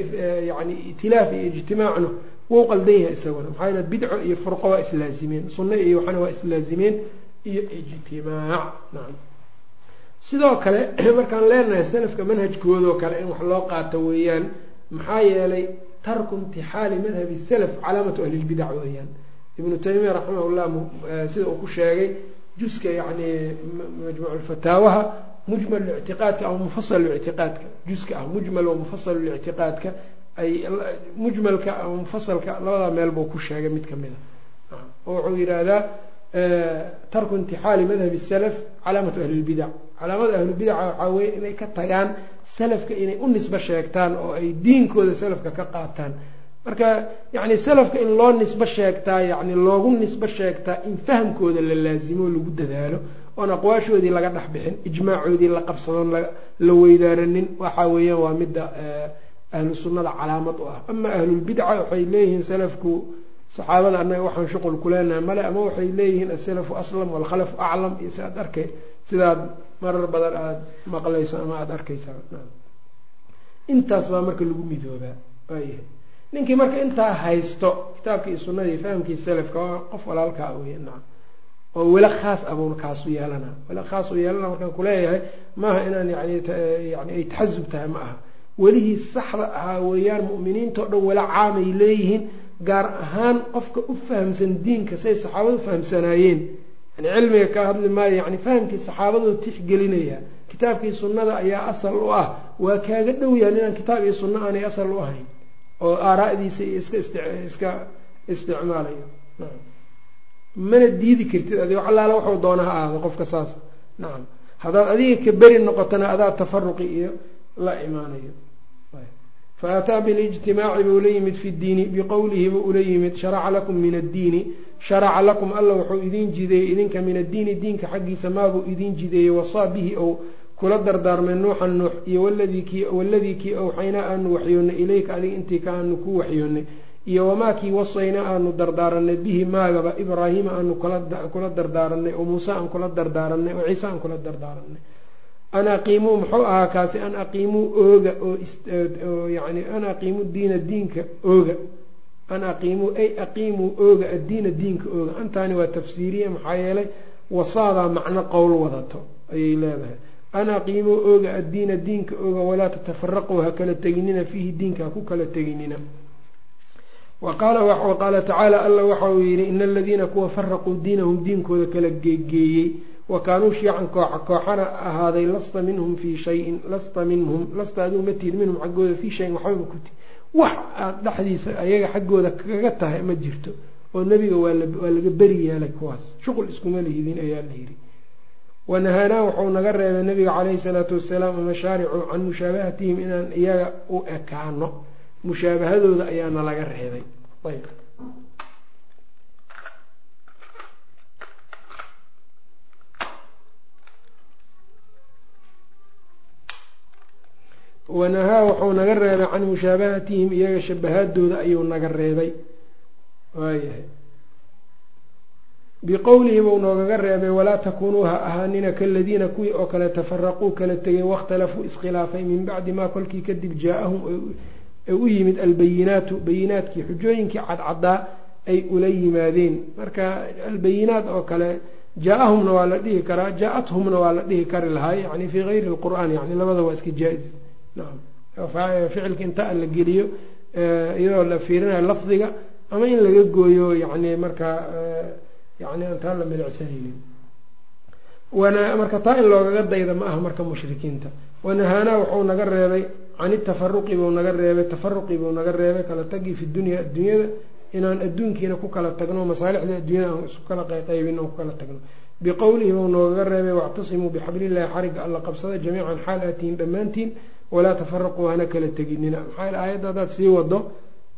yani itilaaf iyo ijtimaacna wou qaldan yahay isaguna. Maxaa bidco iyo furqo waa islaazimeen sunno iyo waxana waa islaazimeen iyo ijtimaac. Nacam sidoo kale markaan leenahay salafka manhajkoodoo kale in wax loo qaato weeyaan maxaa yeelay tarku imtixaali madhabi salaf calaamatu ahlilbidac weeyaan. Ibnu taymiya raximahullah sida uu ku sheegay juska yani majmuuculfataawaha mujmal ictiqaadka ama mufasal ictiqaadka juska ah mujmal wa mufasal ictiqaadka ay mujmalka ama mufasalka labadaa meel buu ku sheegay mid ka mid a oo wuxuu yidhaahdaa tarku imtixaali madhabi salaf calaamatu ahlilbidac calaamada ahlubidaca waxaa weye inay ka tagaan salafka inay u nisbo sheegtaan oo ay diinkooda salafka ka qaataan. Marka yani salafka in loo nisbo sheegtaa yani loogu nisbo sheegtaa in fahamkooda la laazimo lagu dadaalo oon aqwaashoodii laga dhex bixin ijmaacoodii la qabsadon la weydaaranin waxa weeyaan waa midda ahlu sunnada calaamad u ah. Ama ahlulbidca waxay leeyihiin salafku saxaabada annaga waxaan shuqul ku leenahay male ama waxay leeyihiin asalafu aslam walkhalafu aclam iyo si aad arkay sidaad marar badan aada maqlayso ama aada arkaysa intaas baa marka lagu midoobaa. Waayahay ninkii marka intaa haysto kitaabkii iyo sunnadii fahamkii salafka waa qof walaalkaa wey nacam oo welo khaas abuun kaasu yeelana. Welo khaas u yeelana markaan kuleeyahay maaha inaan yani yani ay taxasub tahay ma aha welihii saxda ahaa weeyaan mu'miniinta o dhan welo caamay leeyihiin gaar ahaan qofka u fahamsan diinka say saxaabadu fahamsanaayeen. Yani cilmiga ka hadli maayo yani fahamkii saxaabadoo tixgelinaya kitaabkii sunnada ayaa asal u ah. Waa kaaga dhow yahan inaan kitaab iyo sunno aanay asal u ahayn oo aaraa'diisa iyo iska iska isticmaalayo. Mana diidi kartid adi wax allaala waxuu doona ha ahaado qofka saas. Nacam haddaad adiga ka beri noqotona adaa tafaruqi iyo la imaanayo fa ataa bilijtimaaci buu la yimid fi ddiini biqowlihi buu ula yimid sharaca lakum min addiini sharaca lakum alla wuxuu idiin jideeyey idinka min addiini diinka xaggiisa maabuu idiin jideeyey wasaa bihi ou kula dardaarmay nuuxan nuux iyo waladii kii awxaynaa aanu waxyoonnay ilayka adiga intii ka aanu ku waxyoonnay iyo wamaa kii wasaynaa aanu dardaaranay bihi maagaba ibraahiima aanu kula dardaaranay oo muuse aan kula dardaaranay oo ciise aan kula dardaaranay an aqiimuu muxuu ahaa kaasi an aqiimuu ooga oo yani an aqiimuu diina diinka ooga an aqiimuu ay aqiimuu ooga addiina diinka ooga antaani waa tafsiiriya maxaa yeelay wasaadaa macno qowl wadato ayay leedahay an aqiimuu ooga addiina diinka ooga walaa tatafaraquu ha kala teginina fiihi diinka ha ku kala teginina waqaala tacaala alla waxa uu yidhi ina aladiina kuwa faraquu diinahum diinkooda kala geegeeyey wa kaanuu shiican kooxa kooxana ahaaday lasta minhum fii shayin lasta minhum lasta aduu ma tiid minhum xaggooda fii shayin waxbama kuti wax aad dhexdiisa ayaga xaggooda kaga tahay ma jirto oo nebiga waa laga beri yeelay kuwaas. Shuqul iskuma lihidin ayaa la yidhi. Wanahaanaa wuxuu naga reebay nabiga caleyhi salaatu wasalaam mashaaricu can mushaabahatihim inaan iyaga u ekaano. Mushaabahadooda ayaana laga reebay. Ayb wanahaa wuxuu naga reebay can mushaabahatihim iyaga shabahaadooda ayuu naga reebay. Waayahay. Biqowlihi buu noogaga reebay walaa takuunuu ha ahaanina kaladiina kuwii oo kale tafaraquu kala tegay wakhtalafuu iskhilaafay min bacdi maa kolkii kadib jaa-ahum ee u yimid albayinaatu bayinaadkii xujooyinkii cadcadaa ay ula yimaadeen. Marka albayinaat oo kale jaa-ahumna waa la dhihi karaa jaa-athumna waa la dhihi kari lahaa yani fii gayri lqur'aan yani labada waa iska jaa-is ficilka inta la geliyo iyadoo la fiirinayo lafdiga ama in laga gooyo yani markaa yani aan taa la milicsanaynin marka taa in loogaga dayda ma aha marka mushrikiinta wanahaanaa wuxuu naga reebay can itafaruqi buu naga reebay tafaruqi buu naga reebay kala tagii fi dunya adduunyada inaan adduunkiina ku kala tagno masaalixda adduunyada aan isku kala qayqaybin aan ku kala tagno biqowlihi buu noogaga reebay wactasimuu bixablillahi xariga alla qabsada jamiican xaal aatihin dhammaantiin walaa tafaraquu hana kala teginina. Maxaa aayadda haddaad sii wado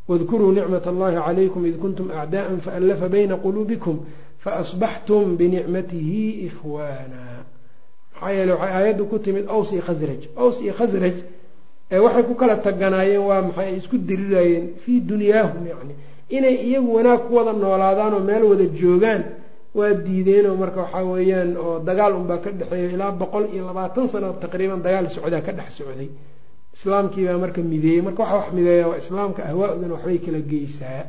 wadkuruu nicmat allahi calaykum id kuntum acdaa'an faallafa bayna quluubikum faasbaxtum binicmatihi ikhwaana. Maxaa yeele waxay aayaddu ku timid aws iyo khasraj aws iyo khasraj waxay ku kala taganaayeen waa maxay ay isku dirirayeen fii dunyaahum yacni inay iyagu wanaag ku wada noolaadaan oo meel wada joogaan waa diideenoo marka waxaa weeyaan oo dagaal unbaa ka dhexeeya ilaa boqol iyo labaatan sano taqriiban dagaal socdaa ka dhex socday. Islaamkiibaa marka mideeyey. Marka waxa wax mideeya waa islaamka ahwaa-duna waxbay kala geysaa.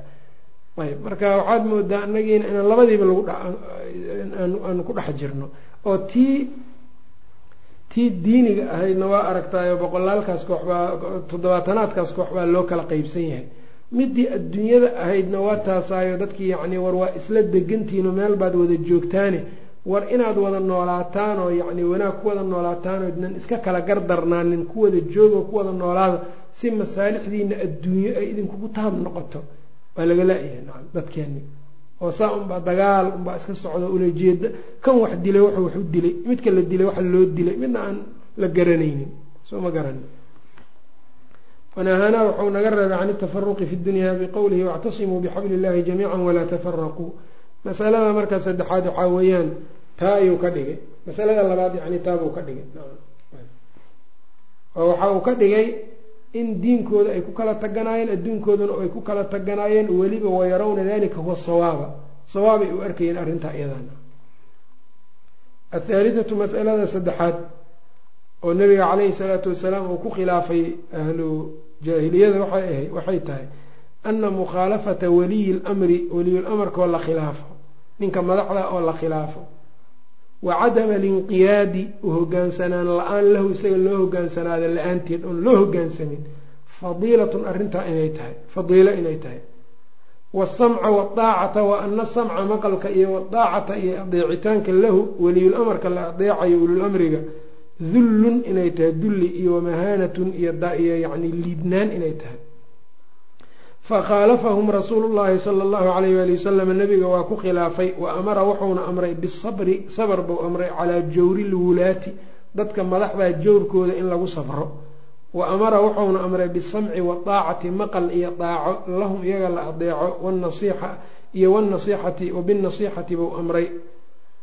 Ayb marka waxaad moodaa anagiina inaan labadiiba lagu aanu ku dhex jirno. Oo tii tii diiniga ahaydna waa aragtaayo boqolaalkaas koox baa toddobaatanaadkaas koox baa loo kala qeybsan yahay midii adduunyada ahaydna waa taasaayo dadkii yacni war waa isla degantihiin oo meel baad wada joogtaane war inaad wada noolaataan oo yacni wanaag ku wada noolaataan oo idnan iska kala gardarnaanin ku wada joogo ku wada noolaada si masaalixdiina adduunyo ay idinkugu taab noqoto. Waa laga la-yahay nacam dadkeeni. Oo saa unbaa dagaal unbaa iska socdo ula jeeda. Kan wax dilay wuxuu wax u dilay. Midka la dilay waxa loo dilay. Midna aan la garanaynin. Soo ma garanin wanahaanaa wuxuu naga reebay can itafaruqi fi dunya biqowlihi wactasimuu bixabli illahi jamiica walaa tafaraquu masalada marka saddexaad waxaa weeyaan taa ayuu ka dhigay masalada labaad yani taabuu ka dhigay oo waxa uu ka dhigay in diinkooda ay ku kala taganaayeen adduunkoodana ay ku kala taganaayeen weliba wayarawna dalika huwa sawaaba sawaabay u arkayeen arrintaa iyadana athaalithatu masalada saddexaad oo nabiga caleyhi salaatu wasalaam uu ku khilaafay ahlu jaahiliyada waxay tahay ana mukhaalafata waliyi lamri waliyulamarkaoo la khilaafo ninka madaxda oo la khilaafo. Wa cadama alinqiyaadi u hogaansanaan la'aan lahu isaga loo hogaansanaada la'aanteed oon loo hogaansamin fadiilatun arrintaa inay tahay fadiilo inay tahay. Waasamca waaacata wa ana samca maqalka iyo wadaacata iyo adeecitaanka lahu waliyulamarka la adeecayo ulul-amriga dullun inay tahay dulli iyo wamahaanatun iyo yani liidnaan inay tahay. Fakhaalafahum rasuulu llahi sala allahu alayh waali wasalam nabiga waa ku khilaafay wa amara wuxuuna amray bisabri sabr buu amray calaa jawri lwulaati dadka madaxdaa jawrkooda in lagu safro. Wa amara wuxuuna amray bisamci waaacati maqal iyo daaco lahum iyaga la adeeco wanasiixa iyo wanasixati wa buu amray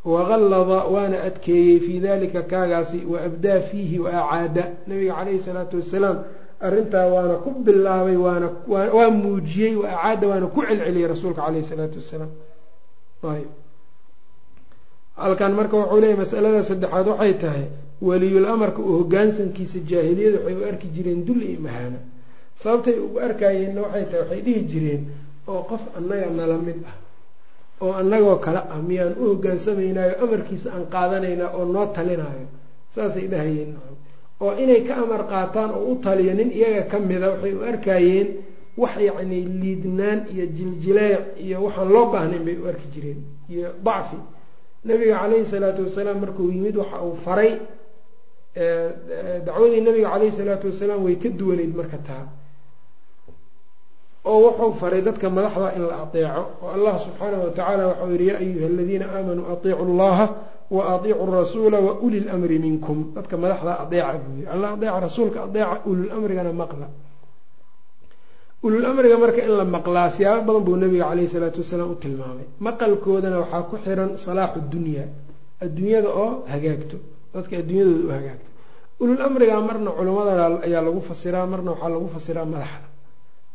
waqallada waana adkeeyey fii dalika kaagaasi wa abdaa fiihi wa acaada nabiga calayhi salaatu wasalaam arrintaa waana ku bilaabay waana waa muujiyey wa acaada waana ku celceliyey rasuulka caleyhi salaatu wasalaam ayb halkan marka wuxuu leeyahy masalada saddexaad waxay tahay weliyul amarka uu hogaansankiisa jaahiliyada waxay u arki jireen dul iyo mahaano sababtay ugu arkayeenna waxay tahay waxay dhihi jireen oo qof annaga nala mid ah oo annagoo kale ah miyaan u hogaansamaynayo amarkiisa aan qaadanaynaa oo noo talinayo saasay dhahayeen oo inay ka amar qaataan oo u taliyo nin iyaga ka mida waxay u arkayeen wax yacni liidnaan iyo jiljileec iyo waxaan loo baahnayn bay u arki jireen iyo dacfi. Nabiga caleyhi salaatu wasalaam markuu yimid waxa uu faray dacwadii nabiga caleyhi salaatu wasalaam way ka duwaneyd marka taa oo wuxuu faray dadka madaxda in la adeeco oo allah subxaanahu watacaala waxau yihi yaa ayuha aladiina aamanuu atiicu llaha wa atiicu rasuula wa uli lmri minkum. Dadka madaxda adeeca buu yiri alla adeeca rasuulka adeeca ululmrigana maqla. Ulul-amriga marka in la maqlaa siyaabo badan buu nabiga caleyhi salaatu wasalaam u tilmaamay. Maqalkoodana waxaa ku xiran salaaxu dunya adduunyada oo hagaagto. Dadka adduunyadooda u hagaagto. Ulul marna culimmada ayaa lagu fasiraa marna waxaa lagu fasiraa madaxda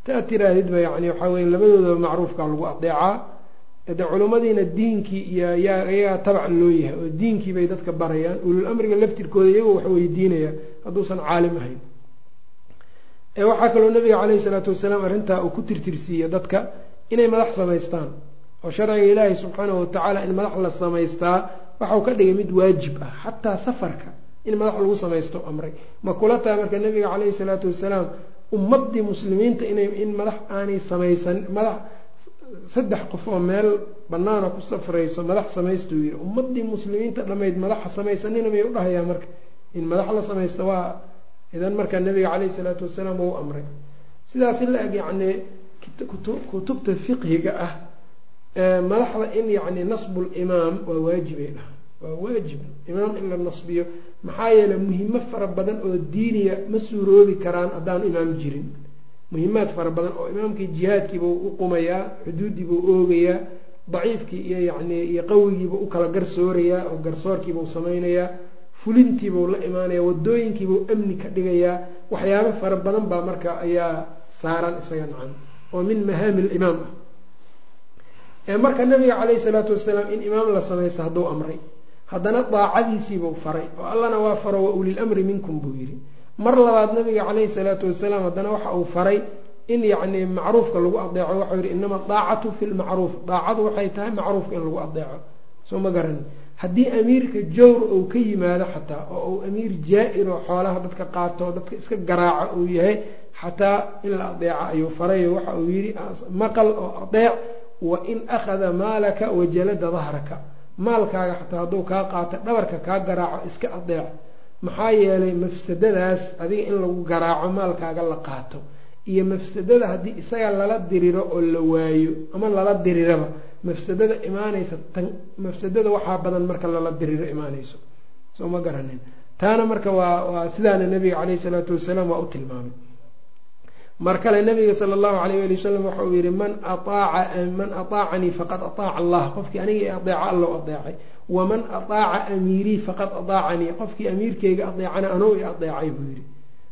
taa tiraahidba yani waxaa weye labadoodaba macruufka lagu adeecaa de culimmadiina diinkii iyo yaa iyagaa tabac loo yahay oo diinkii bay dadka barayaan. Ulul amriga laftirkooda iyagoo wax weydiinaya hadduusan caalim ahayn. Waxaa kaloo nabiga caleyhi salaatu wasalaam arrintaa uu ku tirtirsiiye dadka inay madax samaystaan oo sharciga ilaahi subxaanahu watacaala in madax la samaystaa waxau ka dhigay mid waajib ah xataa safarka in madax lagu samaysto amray. Ma kula tahay marka nabiga caleyhi salaatu wasalaam ummadii muslimiinta inay in madax aanay samaysan madax saddex qof oo meel banaana ku safrayso madax samaystuu yiri ummadii muslimiinta dhammayd madaxa samaysanina may udhahayaa marka? In madax la samaysta waa idan marka nabiga caleyhi salaatu wasalaam uu amray. Sidaas la eg yacni kutubta fiqhiga ah madaxda in yacni nasbulimaam waa waajibay dhaha waa waajib imaam in la nasbiyo maxaa yeeley muhimo fara badan oo diiniya ma suuroobi karaan haddaanu imaam jirin. Muhimaad fara badan oo imaamkii jihaadkiiba u qumayaa xuduuddiibuu oogayaa daciifkii iyo yani iyo qawigiiba u kala garsoorayaa oo garsoorkiiba u samaynayaa fulintiibuu la imaanaya wadooyinkiibuu amni ka dhigayaa. Waxyaabo fara badan baa marka ayaa saaran isaga nacan oo min mahaami limaam ah marka nabiga caleyhi salaatu wasalaam in imaam la samaysto hadduu amray haddana daacadiisiibuu faray oo allana waa faro wa ulilmri minkum buu yidhi. Mar labaad nabiga caleyhi salaatu wasalaam haddana waxa uu faray in yacni macruufka lagu adeeco waxau yihi inama daacatu fi lmacruuf daacadu waxay tahay macruufka in lagu adeeco soo ma garani haddii amiirka jawr uu ka yimaado xataa oo uu amiir jaa-ir oo xoolaha dadka qaato dadka iska garaaco uu yahay xataa in la adeeco ayuu farayo waxa uu yidhi maqal oo adeec wa in akhada maalaka wajalada dahraka maalkaaga xataa hadduu kaa qaato dhabarka kaa garaaco iska adeec. Maxaa yeelay mafsadadaas adiga in lagu garaaco maalkaaga la qaato. Iyo mafsadada haddii isaga lala diriro oo la waayo ama lala diriraba mafsadada imaanaysa tan mafsadada waxaa badan marka lala diriro imaanayso. Soo ma garanin taana marka waa waa sidaana nabiga caleyhi salaatu wasalaam waa u tilmaamay mar kale nabiga sala allahu alayh ali wasalam waxa uu yihi man aaaca man ataacanii faqad ataaca allah. Qofkii aniga i adeeca allow adeecay. Waman ataaca amiirii faqad ataacanii. Qofkii amiirkeyga adeecana anuu i adeecay buu yihi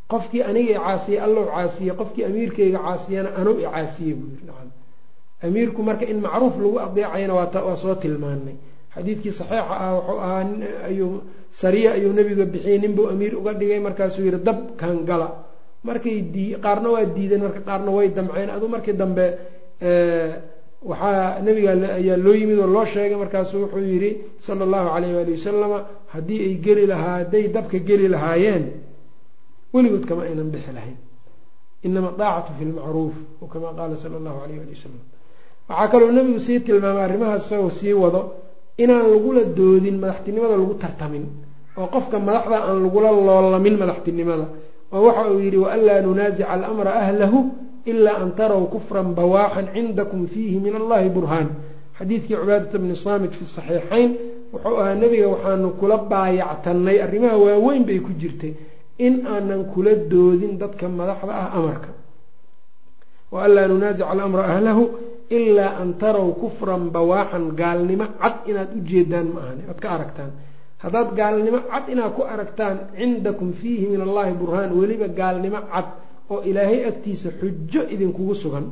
qofkii aniga i caasiyey allow caasiye qofkii amiirkeyga caasiyana anuu i caasiye buu yihi amiirku marka in macruuf lagu adeecayana waa soo tilmaanay. Xadiidkii saxiixa ah wuxuu ahaa ayuu sariya ayuu nabiga bixiyey ninbuu amiir uga dhigay markaasuu yihi dab kan gala markay dii qaarna waa diideen marka qaarna way damceen. Aduu markii dambe waxaa nabiga ayaa loo yimid oo loo sheegay. Markaasu wuxuu yidhi sala allahu calayh waali wasalama haddii ay geli lahaa hadday dabka geli lahaayeen weligood kama aynan bixi lahayn. Inama daacatu fi lmacruuf o kama qaala sala allahu alayh ali wasalam waxaa kaloo nebigu sii tilmaamay arrimahaas isagoo sii wado inaan lagula doodin madaxtinimada lagu tartamin oo qofka madaxda aan lagula loolamin madaxtinimada oo waxa uu yidhi waanlaa nunaasica alamra ahlahu ilaa an taraw kufran bawaaxan cindakum fiihi min allahi burhaan. Xadiidkii cubaadata bni saamit fi saxiixayn wuxuu ahaa nebiga waxaanu kula baayactanay arrimaha waaweyn bay ku jirtay in aanan kula doodin dadka madaxda ah amarka. Wa anlaa nunaasica alamra ahlahu ilaa an taraw kufran bawaaxan gaalnimo cad inaad u jeedaan ma ahani oad ka aragtaan haddaad gaalnimo cad inaad ku aragtaan cindakum fiihi min allahi burhaan weliba gaalnimo cad oo ilaahay agtiisa xujo idinkugu sugan.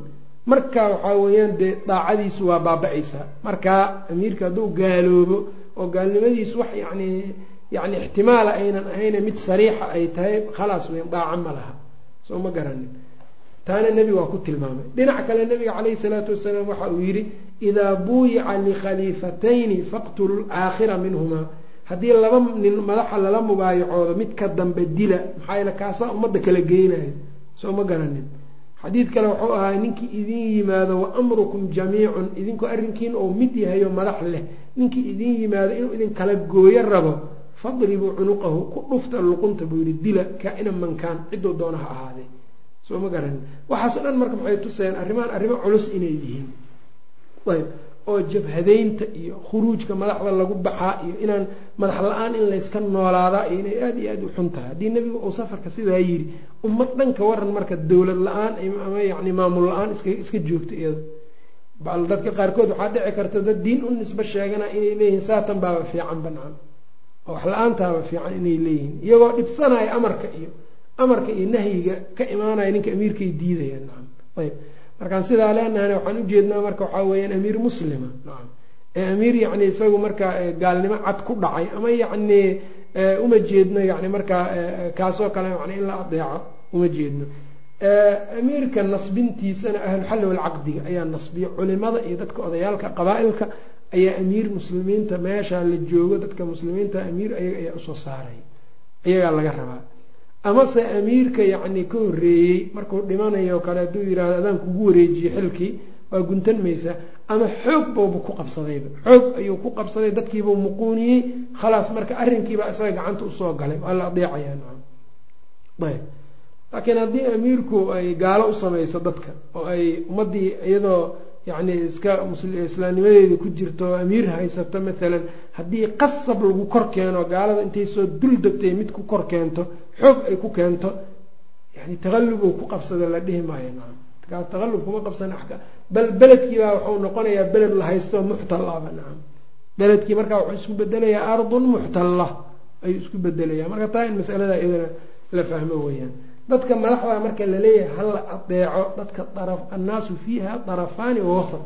Markaa waxaa weeyaan dee daacadiisu waa baaba-aysaa. Markaa amiirka hadduu gaaloobo oo gaalnimadiisu wax yani yani ixtimaala aynan ahayne mid sariixa ay tahay khalaas weyn daaca ma laha. Soo ma garanin. Taana nebiga waa ku tilmaamay. Dhinac kale nebiga calayhi salaatu wasalaam waxa uu yidhi idaa buuyica likhaliifatayni faqtulu laakhira minhumaa haddii laba nin madaxa lala mubaayacoodo mid ka dambe dila maxaa yeele kaasaa ummadda kala geynayo. Soo ma garanin. Xadiid kale wuxuu ahaa ninkii idin yimaado wa amrukum jamiicun. Idinku arrinkiin oo mid yahayo madax leh. Ninkii idin yimaado inuu idin kala gooyo rabo fadribuu cunuqahu ku dhufta luqunta buu yihi dila kaa-ina mankaan cidduu doona ha ahaaday soo ma garanin. Waxaaso dhan marka maxay tusayaan arrimahan arrimo culus inay yihiin. Ayb oo jabhadeynta iyo khuruujka madaxda lagu baxaa iyo inaan madax la'aan in layska noolaadaa iyo inay aada iyo aada u xun tahay. Haddii nebigu uu safarka sidaa yidhi ummad dhanka waran marka dowlad la'aan ama yani maamul la'aan iska joogta iyada. Bal dadka qaarkood waxaa dhici karta dad diin u nisbo sheegana inay leeyihiin saatan baaba fiican banaan oo wax la'aantaaba fiican inay leeyihiin. Iyagoo dhibsanaya amarka iyo amarka iyo nahyiga ka imaanaya ninka amiirkay diidayaan nacam. Ayb markaan sidaa leenahana waxaan ujeednaa marka waxaa weeyaan amiir muslima. Ee amiir yacni isagu markaa gaalnimo cad ku dhacay ama yacni uma jeedno yani markaa kaasoo kale yani in la adeeco uma jeedno. Amiirka nasbintiisana ahluxalli walcaqdiga ayaa nasbiya. Culimada iyo dadka odayaalka qabaa-ilka ayaa amiir muslimiinta meesha la joogo dadka muslimiinta amiir ayaga ayaa u soo saaray. Ayagaa laga rabaa amase amiirka yacni ka horeeyey markuu dhimanayo kale hadduu yihahdo adaan kugu wareejiye xilkii waa guntan maysaa ama xoog boobu ku qabsadayba xoog ayuu ku qabsaday dadkiibuu muquuniyey. Khalaas marka arrinkiibaa isaga gacanta u soo galay. Waa la adeecayaa nacam ayb. Laakiin haddii amiirku ay gaalo u samayso dadka oo ay ummaddii iyadoo yacni iska islaamnimadeeda ku jirto oo amiir haysato maalan haddii qasab lagu kor keeno gaalada intay soo dul degtay mid ku kor keento xoog ay ku keento yani taqallub uu ku qabsada la dhihi maayo nacam kaas taqallub kuma qabsana aka bal beledkiibaa wuxuu noqonayaa beled la haysto muxtal aba nacam beledkii markaa wuxuu isku bedelayaa ardun muxtalla ayuu isku bedelayaa. Marka taa in masalada iyadana la fahmo weeyaan. Dadka madaxda marka la leeyahay hala adeeco dadka daraf annaasu fiiha darafaani wa wasat.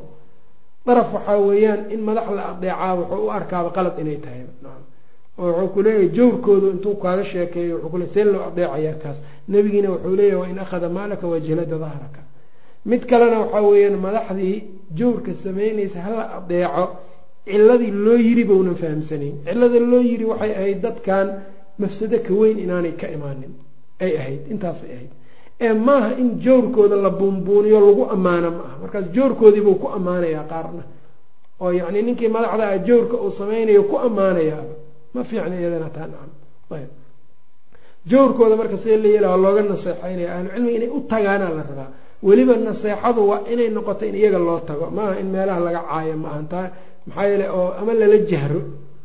Daraf waxaa weeyaan in madax la adeecaa wuxuu u arkaaba qalad inay tahay nacam oo wuxuu ku leeyahay jawrkoodu intuu kaaga sheekeeyo wuxuu kule see loo adeecayaa kaas. Nebigiina wuxuu leeyahay wain akhada maalaka wajlada dahraka. Mid kalena waxaa weeyaan madaxdii jawrka samaynaysa hala adeeco ciladii loo yiri baunan fahamsanayn. Cilada loo yiri waxay ahayd dadkan mafsado ka weyn inaanay ka imaanin. Ay ahayd intaasay ahayd. Ee maaha in jawrkooda la buunbuuniyo lagu ammaano ma aha. Markaas jawrkoodiibuu ku ammaanayaa qaarna. Oo yacni ninkii madaxda ah jawrka uu sameynayo ku ammaanayaaba ma fiicna iyadana taa nacam. Ayb. Jawrkooda marka see la yeela looga naseexeynaya ahlucilmiga inay u tagaana la rabaa. Weliba naseexadu waa inay noqoto in iyaga loo tago. Maaha in meelaha laga caayo ma ahan taa maxaa yeele oo ama lala jahro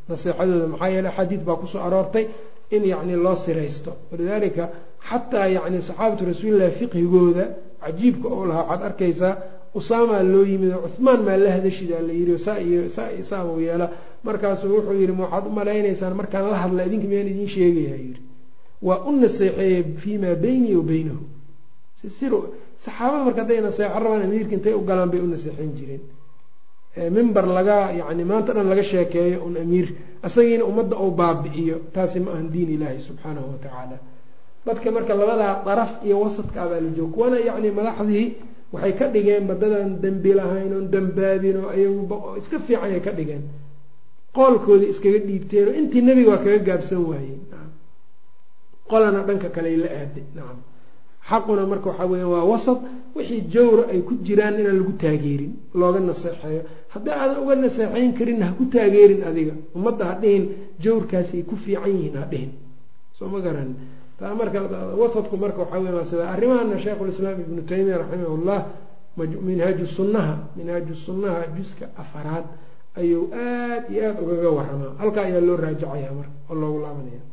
naseexadooda. Maxaa yeele xadiid baa ku soo aroortay in yacni loo siraysto. Walidaalika xataa yacni saxaabatu rasuulillahi fiqhigooda cajiibka oo lahaa waxaad arkaysaa usaamaa loo yimid oo cuhmaan maa la hadashidaa la yidhi saa iyo saa iyo saa uu yeela markaasuu wuxuu yidhi ma waxaad u malaynaysaan markaan la hadla idinka miyaan idiin sheegaya yidhi. Waa u naseexeeyey fii maa beynii wa beynahu saxaabada marka hadday naseexo rabaan amiirka intay u galaan bay u naseexeyn jireen. Mimber laga yacni maanta dhan laga sheekeeyo un amiir isagiina ummadda uu baabi'iyo taasi ma ahan diin ilaahi subxaanahu watacaala dadka marka labadaa daraf iyo wasadka abaa la joogo kuwana yacni madaxdii waxay ka dhigeen badadan dembi lahayn oon dambaabin oo ayagu iska fiican ay ka dhigeen qoolkoodii iskaga dhiibteen oo intii nebiga waa kaga gaabsan waayeen qolana dhanka kaley la aaday nacam xaquna marka waxaa weya waa wasad wixii jawra ay ku jiraan inaan lagu taageerin looga naseexeeyo. Haddii aadan uga naseexeyn karinna ha ku taageerin adiga. Ummadda ha dhihin jawrkaasi ay ku fiican yihiin ha dhihin. Soo ma garan. Taa marka wasadku marka waxaa wey waa sida arrimahana sheikhulislaam ibnu taymiya raximahullah minhaaju sunnaha minhaaju sunnaha juska afaraad ayuu aada iyo aada ugaga waramaa halkaa ayaa loo raajacaya marka oo loogu laabanaya.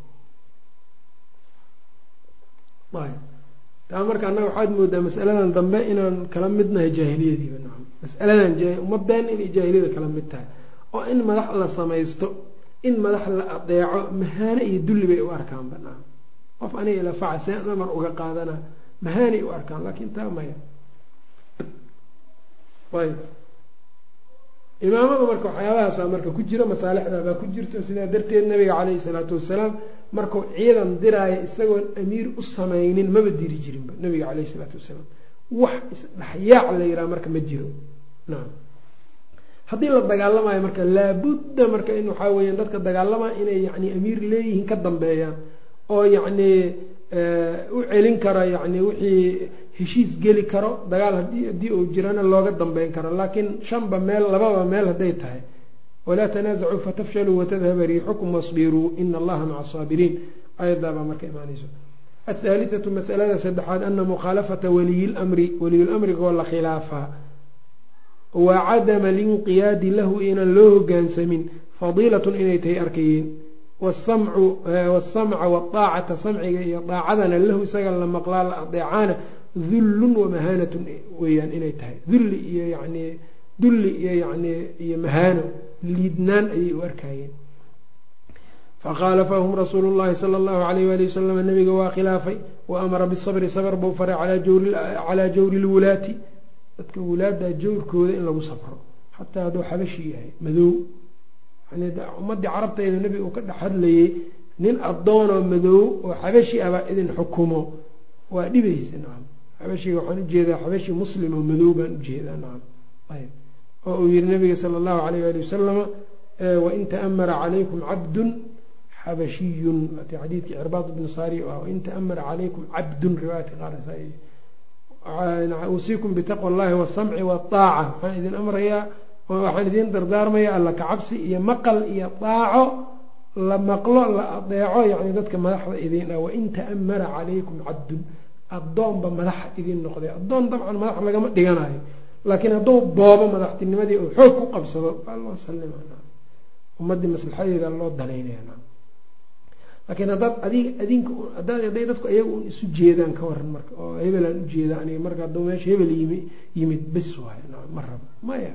Taa marka annaga waxaad moodaa masaladan dambe inaan kala midnahay jaahiliyadiiba. Nacam masaladan ummadeen inay jaahiliyada kala mid tahay. Oo in madax la samaysto in madax la adeeco mahaane iyo dulli bay u arkaanba. Nacam qof aniga ilafaca see namar uga qaadana mahaanay u arkaan laakiin taa maya. Ayb imaamada marka waxyaabahaasa marka ku jira masaalixda baa ku jirto sidaa darteed nabiga caleyhi salaatu wasalaam markuu ciidan diraayo isagoon amiir u samaynin maba diri jirinba nabiga caleyhi salaatu wasalaam. Wax isdhexyaac la yihaha marka ma jiro. Nacam haddii la dagaalamayo marka laabudda marka in waxaa weeyaan dadka dagaalamaya inay yani amiir leeyihiin ka dambeeyaan oo yacni u celin karo yani wixii heshiis geli karo dagaal haddii uu jirana looga dambeyn karo. Laakiin shanba meel lababa meel hadday tahay walaa tanaasacuu fatafshaluu watadhaba riixukum wasbiruu ina allaha maca asaabiriin ayaddaa baa marka imaanayso athaalithatu masalada saddexaad ana mukhaalafata waliyi lmri waliyulamrigoo la khilaafaa wa cadama linqiyaadi lahu inaan loo hogaansamin fadiilatun inay tahay arkayeen. Wasamca waaacata samciga iyo daacadana lahu isaga la maqlaa la adeecaana dullun wamahaanatun weyaan inay tahay. Dulli iyo yani dulli iyo yani iyo mahaano liidnaan ayay u arkayeen fakhaalafahum rasuulu llahi sala allahu alayh wali wasalam nabiga waa khilaafay. Wa amara bisabri sabr buu faray calaa jawri lwulaati dadka wulaada jawrkooda in lagu sabro xataa hadduu xabashi yahay madow. Ummadii carabtayda nebiga uu ka dhex hadlayay nin addoonoo madow oo xabashi abaa idin xukumo. Waa dhibaysa nacam xabashiga waxaan u jeedaa xabashi muslim oo madow baan u jeedaa nacam ayb oo uu yihi nabiga sala allahu alayh ali wasalama wain ta'amara calaykum cabdun xabashiyun ati xadiidkii cirbaad ibnu saari ah wain ta'amara calaykum cabdun riwaayadka qaar usiikum bitaqwa allahi wasamci waaaca waxaan idin amrayaa waxaan idin dardaarmaya alla kacabsi iyo maqal iyo daaco la maqlo la adeeco yani dadka madaxda idin ah wain ta'amara calaykum cabdun addoonba madaxa idin noqday? Addoon dabcan madax lagama dhiganayo. Laakiin hadduu boobo madaxtinimadii oo xoog ku qabsado waa loo salima ummadii maslaxadeeda loo danaynaya laakiin haddaad adig adinka hadaad dadku ayaga un isu jeedaan ka waran marka oo hebelaan ujeeda aniga marka hadduu meesha hebel yimi yimid bes waayo ma rabo. Maya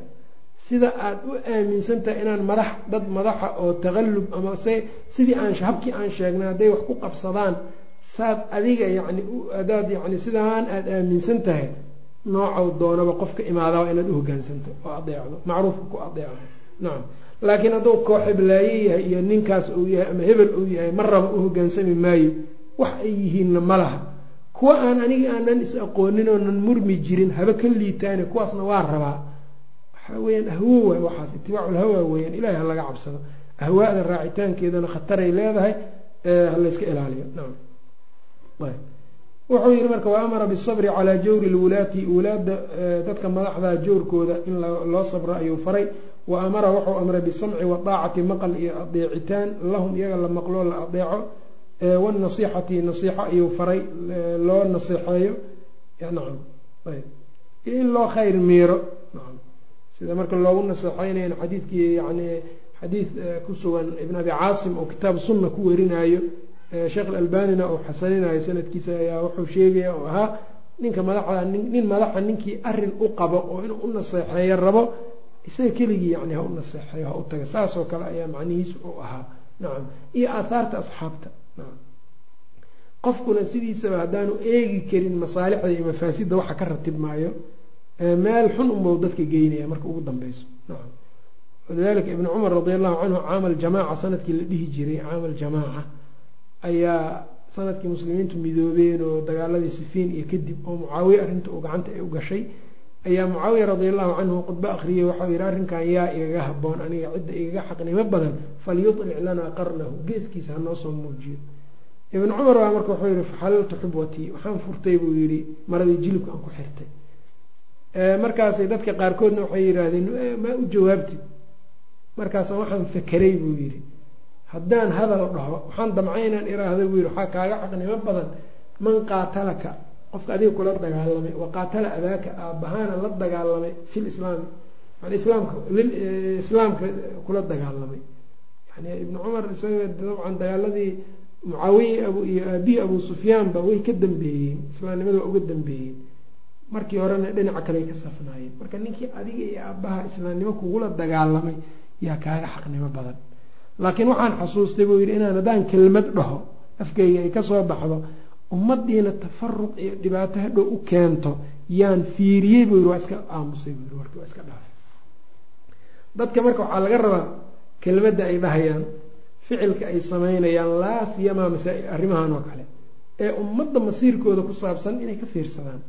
sida aad u aaminsan tahay inaan madax dad madaxa oo taqallub ama se sidii aan habkii aan sheegnay hadday wax ku qabsadaan saad adiga yani hadaad yani sidaan aada aaminsan tahay noocow doonaba qofka imaadaaba inaad u hogaansanto oo adeecdo macruufka ku adeecdo. Nacam laakiin hadduu koox heblaaye yahay iyo ninkaas uu yahay ama hebel uu yahay ma raba u hogaansami maayo. Wax ay yihiinna ma laha. Kuwa aan aniga aanan is aqoonin oonan murmi jirin haba ka liitaane kuwaasna waa rabaa. Waxaa weyaan ahwo waay waxaas itibaaculhawa weyaan ilahay ha laga cabsado. Ahwaada raacitaankeedana khataray leedahay ha layska ilaaliyo. Nacam wuxuu yihi marka wa amara bisabri calaa jawri lwulaati. Wulaada dadka madaxda jawrkooda in loo sabro ayuu faray. Wa amara wuxuu amray bisamci wadaacati maqal iyo adeecitaan. Lahum iyaga la maqloo la adeeco. Wanasixati nasiixo ayuu faray loo naseexeeyo nacam. Ayb iyo in loo khayr miiro. Nacam. Sida marka loogu naseexeynayn xadiidkii yani xadiid ku sugan ibn abi caasim oo kitaab sunna ku werinayo sheekh alalbanina uu xasaninayo sanadkiisa ayaa wuxuu sheegaya oo ahaa ninka madaxda nin madaxa ninkii arrin u qabo oo inuu u naseexeeyo rabo isaga keligii yani ha u naseexeeyo ha u taga. Saasoo kale ayaa macnihiisu u ahaa. Nacam iyo aathaarta asxaabta. Nacam qofkuna sidiisaba haddaanu eegi karin masaalixda iyo mafaasidda waxa ka ratib maayo meel xun unbau dadka geynaya marka ugu dambeyso. Nacam walidalika ibnu cumar radi allahu canhu caamal jamaaca sannadkii la dhihi jiray caamal jamaaca ayaa sannadkii muslimiintu midoobeen oo dagaaladii sifiin iyo kadib oo mucaawiye arrinta uu gacanta ay u gashay ayaa mucaawiya radi allahu canhu khudbo akhriyey waxau yihi arrinkan yaa igaga haboon aniga cidda igaga xaqnimo badan falyuطlic lanaa qarnahu geeskiisa hanoo soo muujiyo. Ibn cumar baa marka wuxuu yihi faxalaltu xubwatii waxaan furtay buu yihi maradii jilibka aan ku xirtay. Markaasay dadka qaarkoodna waxay yidhaahdeen maa u jawaabtid? Markaasa waxaan fakeray buu yihi haddaan hadal dhaho waxaan damcay inaan iraahdo buu yidhi waxaa kaaga xaqnimo badan man qaatalaka qofka adiga kula dagaalamay wa qaatala abaaka aabbahaana la dagaalamay fil islaami yani islaamka islaamka kula dagaalamay. Yani ibnu cumar isaga dabcan dagaaladii mucaawiya abu iyo aabihi abu sufyaanba way ka dambeeyeen islaamnimada waa uga dambeeyeen. Markii horena dhinaca kaley ka safnaayeen. Marka ninkii adiga iyo aabbaha islaamnimo kugula dagaalamay yaa kaaga xaqnimo badan laakiin waxaan xasuustay buu yidhi inaan haddaan kelmad dhaho afkeyga ay ka soo baxdo ummadiina tafaruq iyo dhibaato hadhow u keento yaan fiiriyey buu yidhi waa iska aamusay buu yidhi warki waa iska dhaafay. Dadka marka waxaa laga rabaa kelmadda ay dhahayaan ficilka ay samaynayaan laa siyamaa masaa- arrimahan oo kale ee ummadda masiirkooda ku saabsan inay ka fiirsadaan.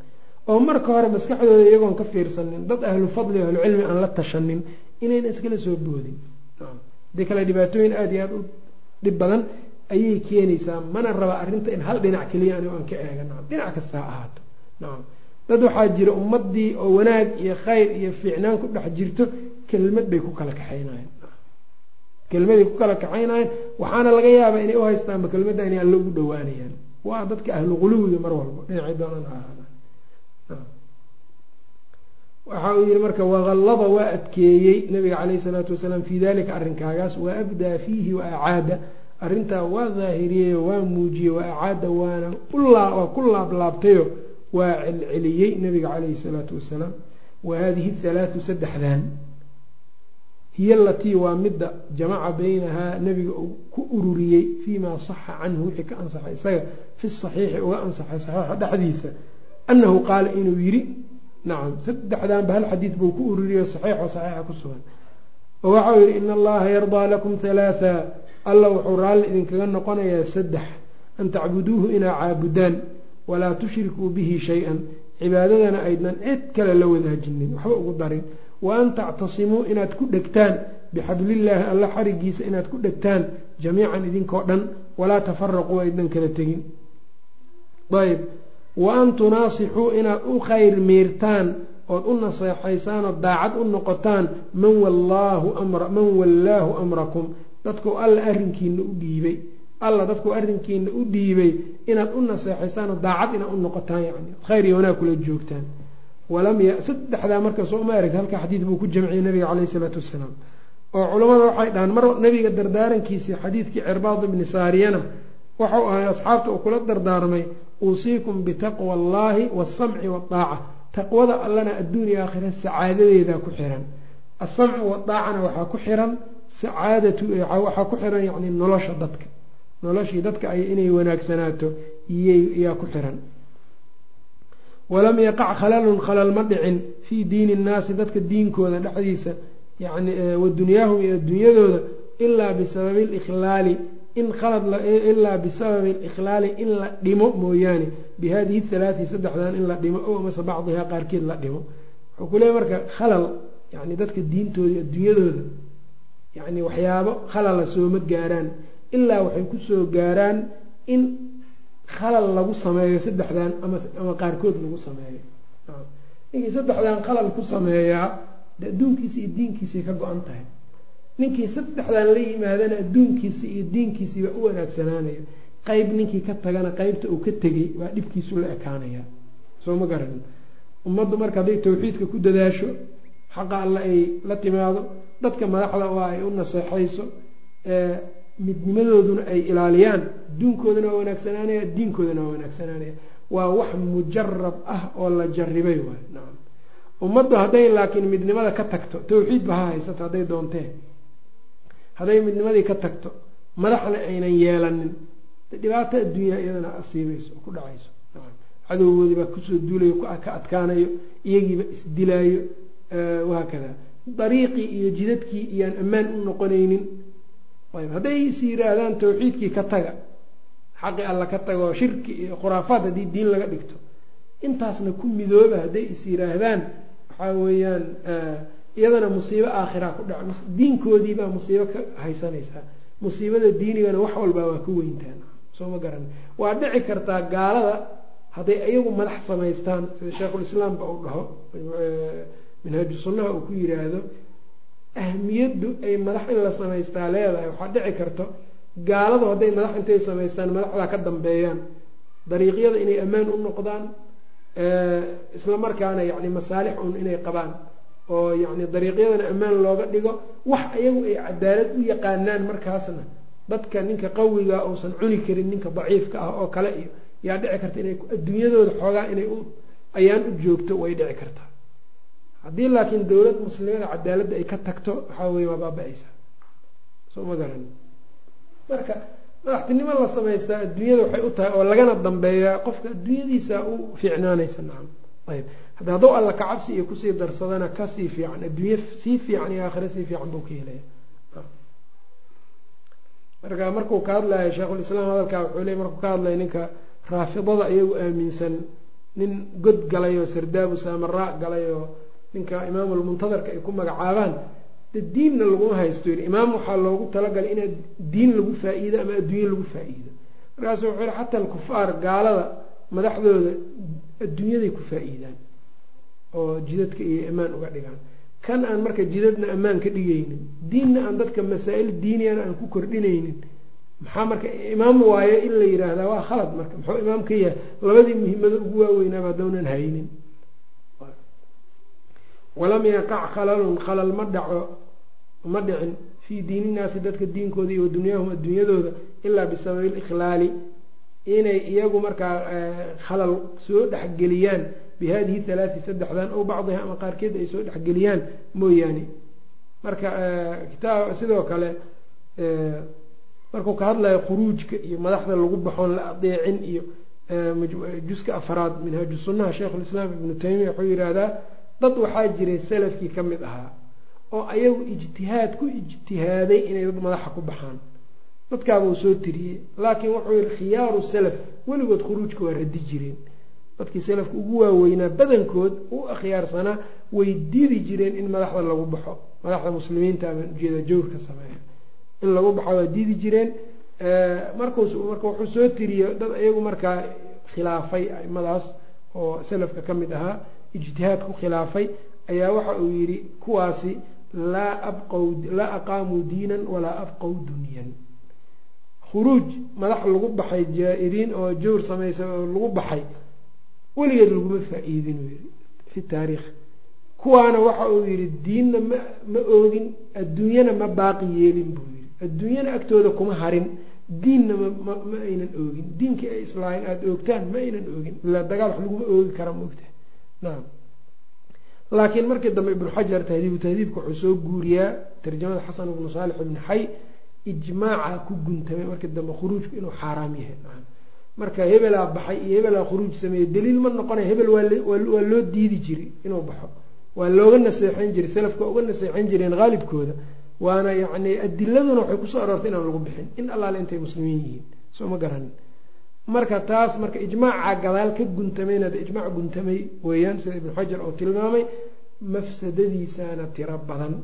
Oo marka hore maskaxdooda iyagoon ka fiirsanin dad ahlu fadli o ahlucilmi aan la tashanin inayna iskala soo boodin haddii kale dhibaatooyin aada iyo aada u dhib badan ayay keenaysaa mana raba arrinta in hal dhinac keliya anigo aan ka eega nacam dhinac kasta ha ahaato. Nacam dad waxaa jira ummaddii oo wanaag iyo khayr iyo fiicnaan ku dhex jirto kelmad bay ku kala kaxaynayan kelmaday ku kala kaxaynayan waxaana laga yaabaa inay u haystaanba kelmadda inay alla ugu dhawaanayaan waa dadka ahlu quluwiga mar walba dhinacay doonaan ha ahaadaan waxa uu yihi marka waqallada waa adkeeyey nabiga caleyhi salaatu wasalaam fii dalika arrinkaagaas wa abdaa fiihi wa acaada. Arrintaa waa daahiriyey waa muujiyey wa acaada waana waa ku laablaabtayo waa celceliyey nabiga caleyhi salaatu wasalaam. Wa hadihi halaatu saddexdan. Hiya alatii waa midda jamaca baynahaa nabiga uu ku ururiyey fiimaa saxa canhu wixii ka ansaxay isaga fi saxiixi uga ansaxay saxiixa dhexdiisa annahu qaala inuu yidhi nacam saddexdanba hal xadiid buu ku ururiyo saxiixo saxiixa ku sugan oo waxau yidhi ina allaha yardaa lakum halaatha alla wuxuu raalli idinkaga noqonayaa saddex an tacbuduuhu inaa caabudaan walaa tushrikuu bihi shay-an cibaadadana aydnan cid kale la wadaajinin waxba ugu darin wa an tactasimuu inaad ku dhegtaan bixablillaahi alla xarigiisa inaad ku dhegtaan jamiican idinkoo dhan walaa tafaraquu aydnan kala tegin ayb wa an tunaasixuu inaad u khayr miirtaan ood u naseexaysaan oo daacad u noqotaan man man wallaahu amrakum dadkuu alla arrinkiina u dhiibay. Alla dadkuu arrinkiina u dhiibay inaad u naseexaysaan oo daacad inaad u noqotaan yani khayr iyo wanaag kula joogtaan. Walam y saddexdaa marka soo uma aragta halka xadiid buu ku jamciyey nabiga caleyhi isalaatu wasalaam oo culammada waxay dhahaan mar nabiga dardaarankiisii xadiidkii cirbaad ibni saariyana waxau ahay asxaabta uu kula dardaarmay uusiikum bitaqwa allaahi waasamci waadaaca taqwada allana adduuniya aakhira sacaadadeedaa ku xiran. Asamcu wadaacana waxaa ku xiran sacaadatu waxaa ku xiran yani nolosha dadka. Noloshii dadka ay inay wanaagsanaato iyaa ku xiran. Walam yaqac khalalun khalal ma dhicin. Fii diini nnaasi dadka diinkooda dhexdiisa yani wa dunyaahum iyo adduunyadooda ilaa bisababi likhlaali in khalad ilaa bisababi likhlaali in la dhimo mooyaane. Bi hadihi halaati saddexdan in la dhimo o amase bacdihaa qaarkeed la dhimo. Wuxuu ku leeya marka khalal yani dadka diintooda adduunyadooda yani waxyaabo khalala sooma gaaraan. Ilaa waxay ku soo gaaraan in khalal lagu sameeyo saddexdan ama qaarkood lagu sameeyo. Ninkii saddexdan khalal ku sameeyaa de adduunkiisa iyo diinkiisay ka go-an tahay ninkii saddexdan la yimaadana adduunkiisa iyo diinkiisiiba u wanaagsanaanayo qeyb ninkii ka tagana qeybta uu ka tegay waa dhibkiisu la ekaanaya soo ma garanin. Ummaddu marka hadday tawxiidka ku dadaasho xaqa alle ay la timaado dadka madaxda waa ay u naseexayso midnimadooduna ay ilaaliyaan adduunkoodana waa wanaagsanaanaya diinkoodana waa wanaagsanaanaya waa wax mujarab ah oo la jaribay waay. Nacam ummaddu hadday laakiin midnimada ka tagto tawxiidba ha haysato hadday doontee hadday midnimadii ka tagto madaxna aynan yeelanin. Dhibaato adduunyaa iyadana asiibayso ku dhacayso. Cadowgoodii baa ku soo duulayo ka adkaanayo iyagiiba isdilaayo wahaakada dariiqii iyo jidadkii iyaan ammaan u noqonaynin. Ayb hadday is yiraahdaan tawxiidkii ka taga xaqi alla ka taga oo shirki iyo khuraafaad haddii diin laga dhigto intaasna ku midooba hadday is yiraahdaan waxaa weeyaan iyadana musiibo aakhira ku dhac. Diinkoodiibaa musiibo ka haysanaysaa. Musiibada diinigana wax walbaa waa ka weyntaan soo ma garan. Waa dhici kartaa gaalada hadday iyagu madax samaystaan sida sheikhulislaamba uu dhaho minhaaju sunnaha uu ku yiraahdo ahmiyaddu ay madax in la samaystaa leedahay. Waxaa dhici karto gaaladu hadday madax intay samaystaan madaxdaa ka dambeeyaan. Dariiqyada inay ammaan u noqdaan isla yani masaalix un inay qabaan oo yani dariiqyadana ammaan looga dhigo wax ayagu ay cadaalad u yaqaanaan markaasna dadka ninka qawiga uusan cuni karin ninka daciifka ah oo kale iyo yaa dhici karta inay adduunyadooda xoogaa inay u ayaan u joogto way dhici kartaa haddii laakiin dowlad muslimada cadaaladda ay ka tagto waxaa weye waa baaba-aysa. Soo ma garan. Marka madaxtinimo la samaystaa adduunyada waxay u tahay oo lagana dambeeyaa qofka adduunyadiisa u fiicnaanaysa nacam ayb hadda hadduu alla kacabsi iyo ku sii darsadana ka sii fiican adduunye sii fiican iyo aakhire sii fiican buu ka helaya. Marka markuu ka hadlayo sheikhulislaam hadalkaa wuxuu leey markuu ka hadlaya ninka raafidada iyagu aaminsan nin god galay oo sardaabu saamaraa galay oo ninka imaamulmuntadarka ay ku magacaabaan de diinna laguma haysto. Yiri imaam waxaa loogu talagalay in diin lagu faa-iido ama adduunye lagu faa-iido. Markaasu wuxuu yihi xataa alkufaar gaalada madaxdooda adduunyaday ku faa-iidaan oo jidadka iyo ammaan uga dhigaan. Kan aan marka jidadna ammaan ka dhigaynin diinna aan dadka masaa-il diiniyana aan ku kordhinaynin maxaa marka imaam waayo in la yiraahdaa? Waa khalad marka. Muxuu imaam ka yahay? Labadii muhiimada ugu waaweynaaba haddownan haynin. Walam yaqac khalalun khalal ma dhaco ma dhicin fii diininaasi dadka diinkooda iyo wadunyaahum adduunyadooda ilaa bisababi likhlaali inay iyagu markaa khalal soo dhexgeliyaan bi hadihi halaati saddexdan ow bacdiha ama qaarkeed ay soo dhexgeliyaan mooyaane marka kitaab sidoo kale markuu ka hadlayo khuruujka iyo madaxda lagu baxoon la adeecin iyo juska afraad minhaaju sunnaha sheikhulislaam ibnu taymiya wuxuu yihahdaa dad waxaa jiray salafkii ka mid ahaa oo ayagu ijtihaad ku ijtihaaday inay dad madaxa ku baxaan dadkaabuu soo tiriyey laakiin wuxuu yihi khiyaaru salaf weligood khuruujka waa radi jireen dadkii salafka ugu waaweynaa badankood u akhyaarsanaa way diidi jireen in madaxda lagu baxo. Madaxda muslimiinta abaan ujeeda jawrka sameeya. In lagu baxo waa diidi jireen. Marka wuxuu soo tiriye dad iyagu markaa khilaafay aimadaas oo salafka ka mid ahaa ijtihaad ku khilaafay ayaa waxa uu yidhi kuwaasi laa abqow laa aqaamuu diinan walaa abqow dunyan. Khuruuj madax lagu baxay jaa-iriin oo jawr samaysa oo lagu baxay weligeed laguma faa-iidin yidhi fi taariikh. Kuwaana waxa uu yidhi diinna ma ma oogin adduunyana ma baaqi yeelin buu yidhi. Adduunyana agtooda kuma harin diinna ma ma aynan oogin. Diinkii ay islaahayn aada oogtaan ma aynan oogin. Ilaa dagaal wax laguma oogi kara maogtaha nacam laakiin markii dambe ibnu xajar tahdiibu tahdiibka wuxuu soo guuriyaa tarjamada xasan ibnu saalix ibni xay ijmaaca ku guntamay markii dambe khuruujku inuu xaaraam yahay marka hebelaa baxay iyo hebelaa khuruuj sameeyey daliil ma noqonay hebel waa loo diidi jiray inuu baxo. Waa looga naseexan jiray salafka uga naseexan jireen haalibkooda waana yacni adiladuna waxay ku soo aroortay inaan lagu bixin. In allaale intay muslimiin yihiin. Soo ma garanin. Marka taas marka ijmaaca gadaal ka guntamayna de ijmaac guntamay weeyaan sida ibnu xajar oo tilmaamay mafsadadiisana tiro badan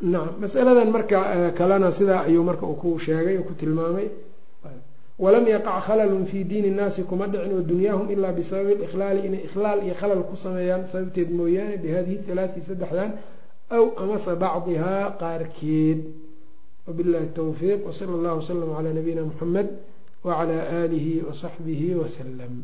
nacam masaladan marka kalena sidaa ayuu marka uu ku sheegay oo ku tilmaamay. Walam yaqac khalalun fii diini nnaasi kuma dhicin wa dunyaahum ilaa bisababi ikhlaali inay ikhlaal iyo khalal ku sameeyaan. Sababteed mooyaane bihadihi halaati saddexdan aw amase bacdihaa qaarkeed. Wabillahi towfiiq wsala allahu wslam calaa nabiyina muxamed wacalaa aalihi wasaxbihi wasalam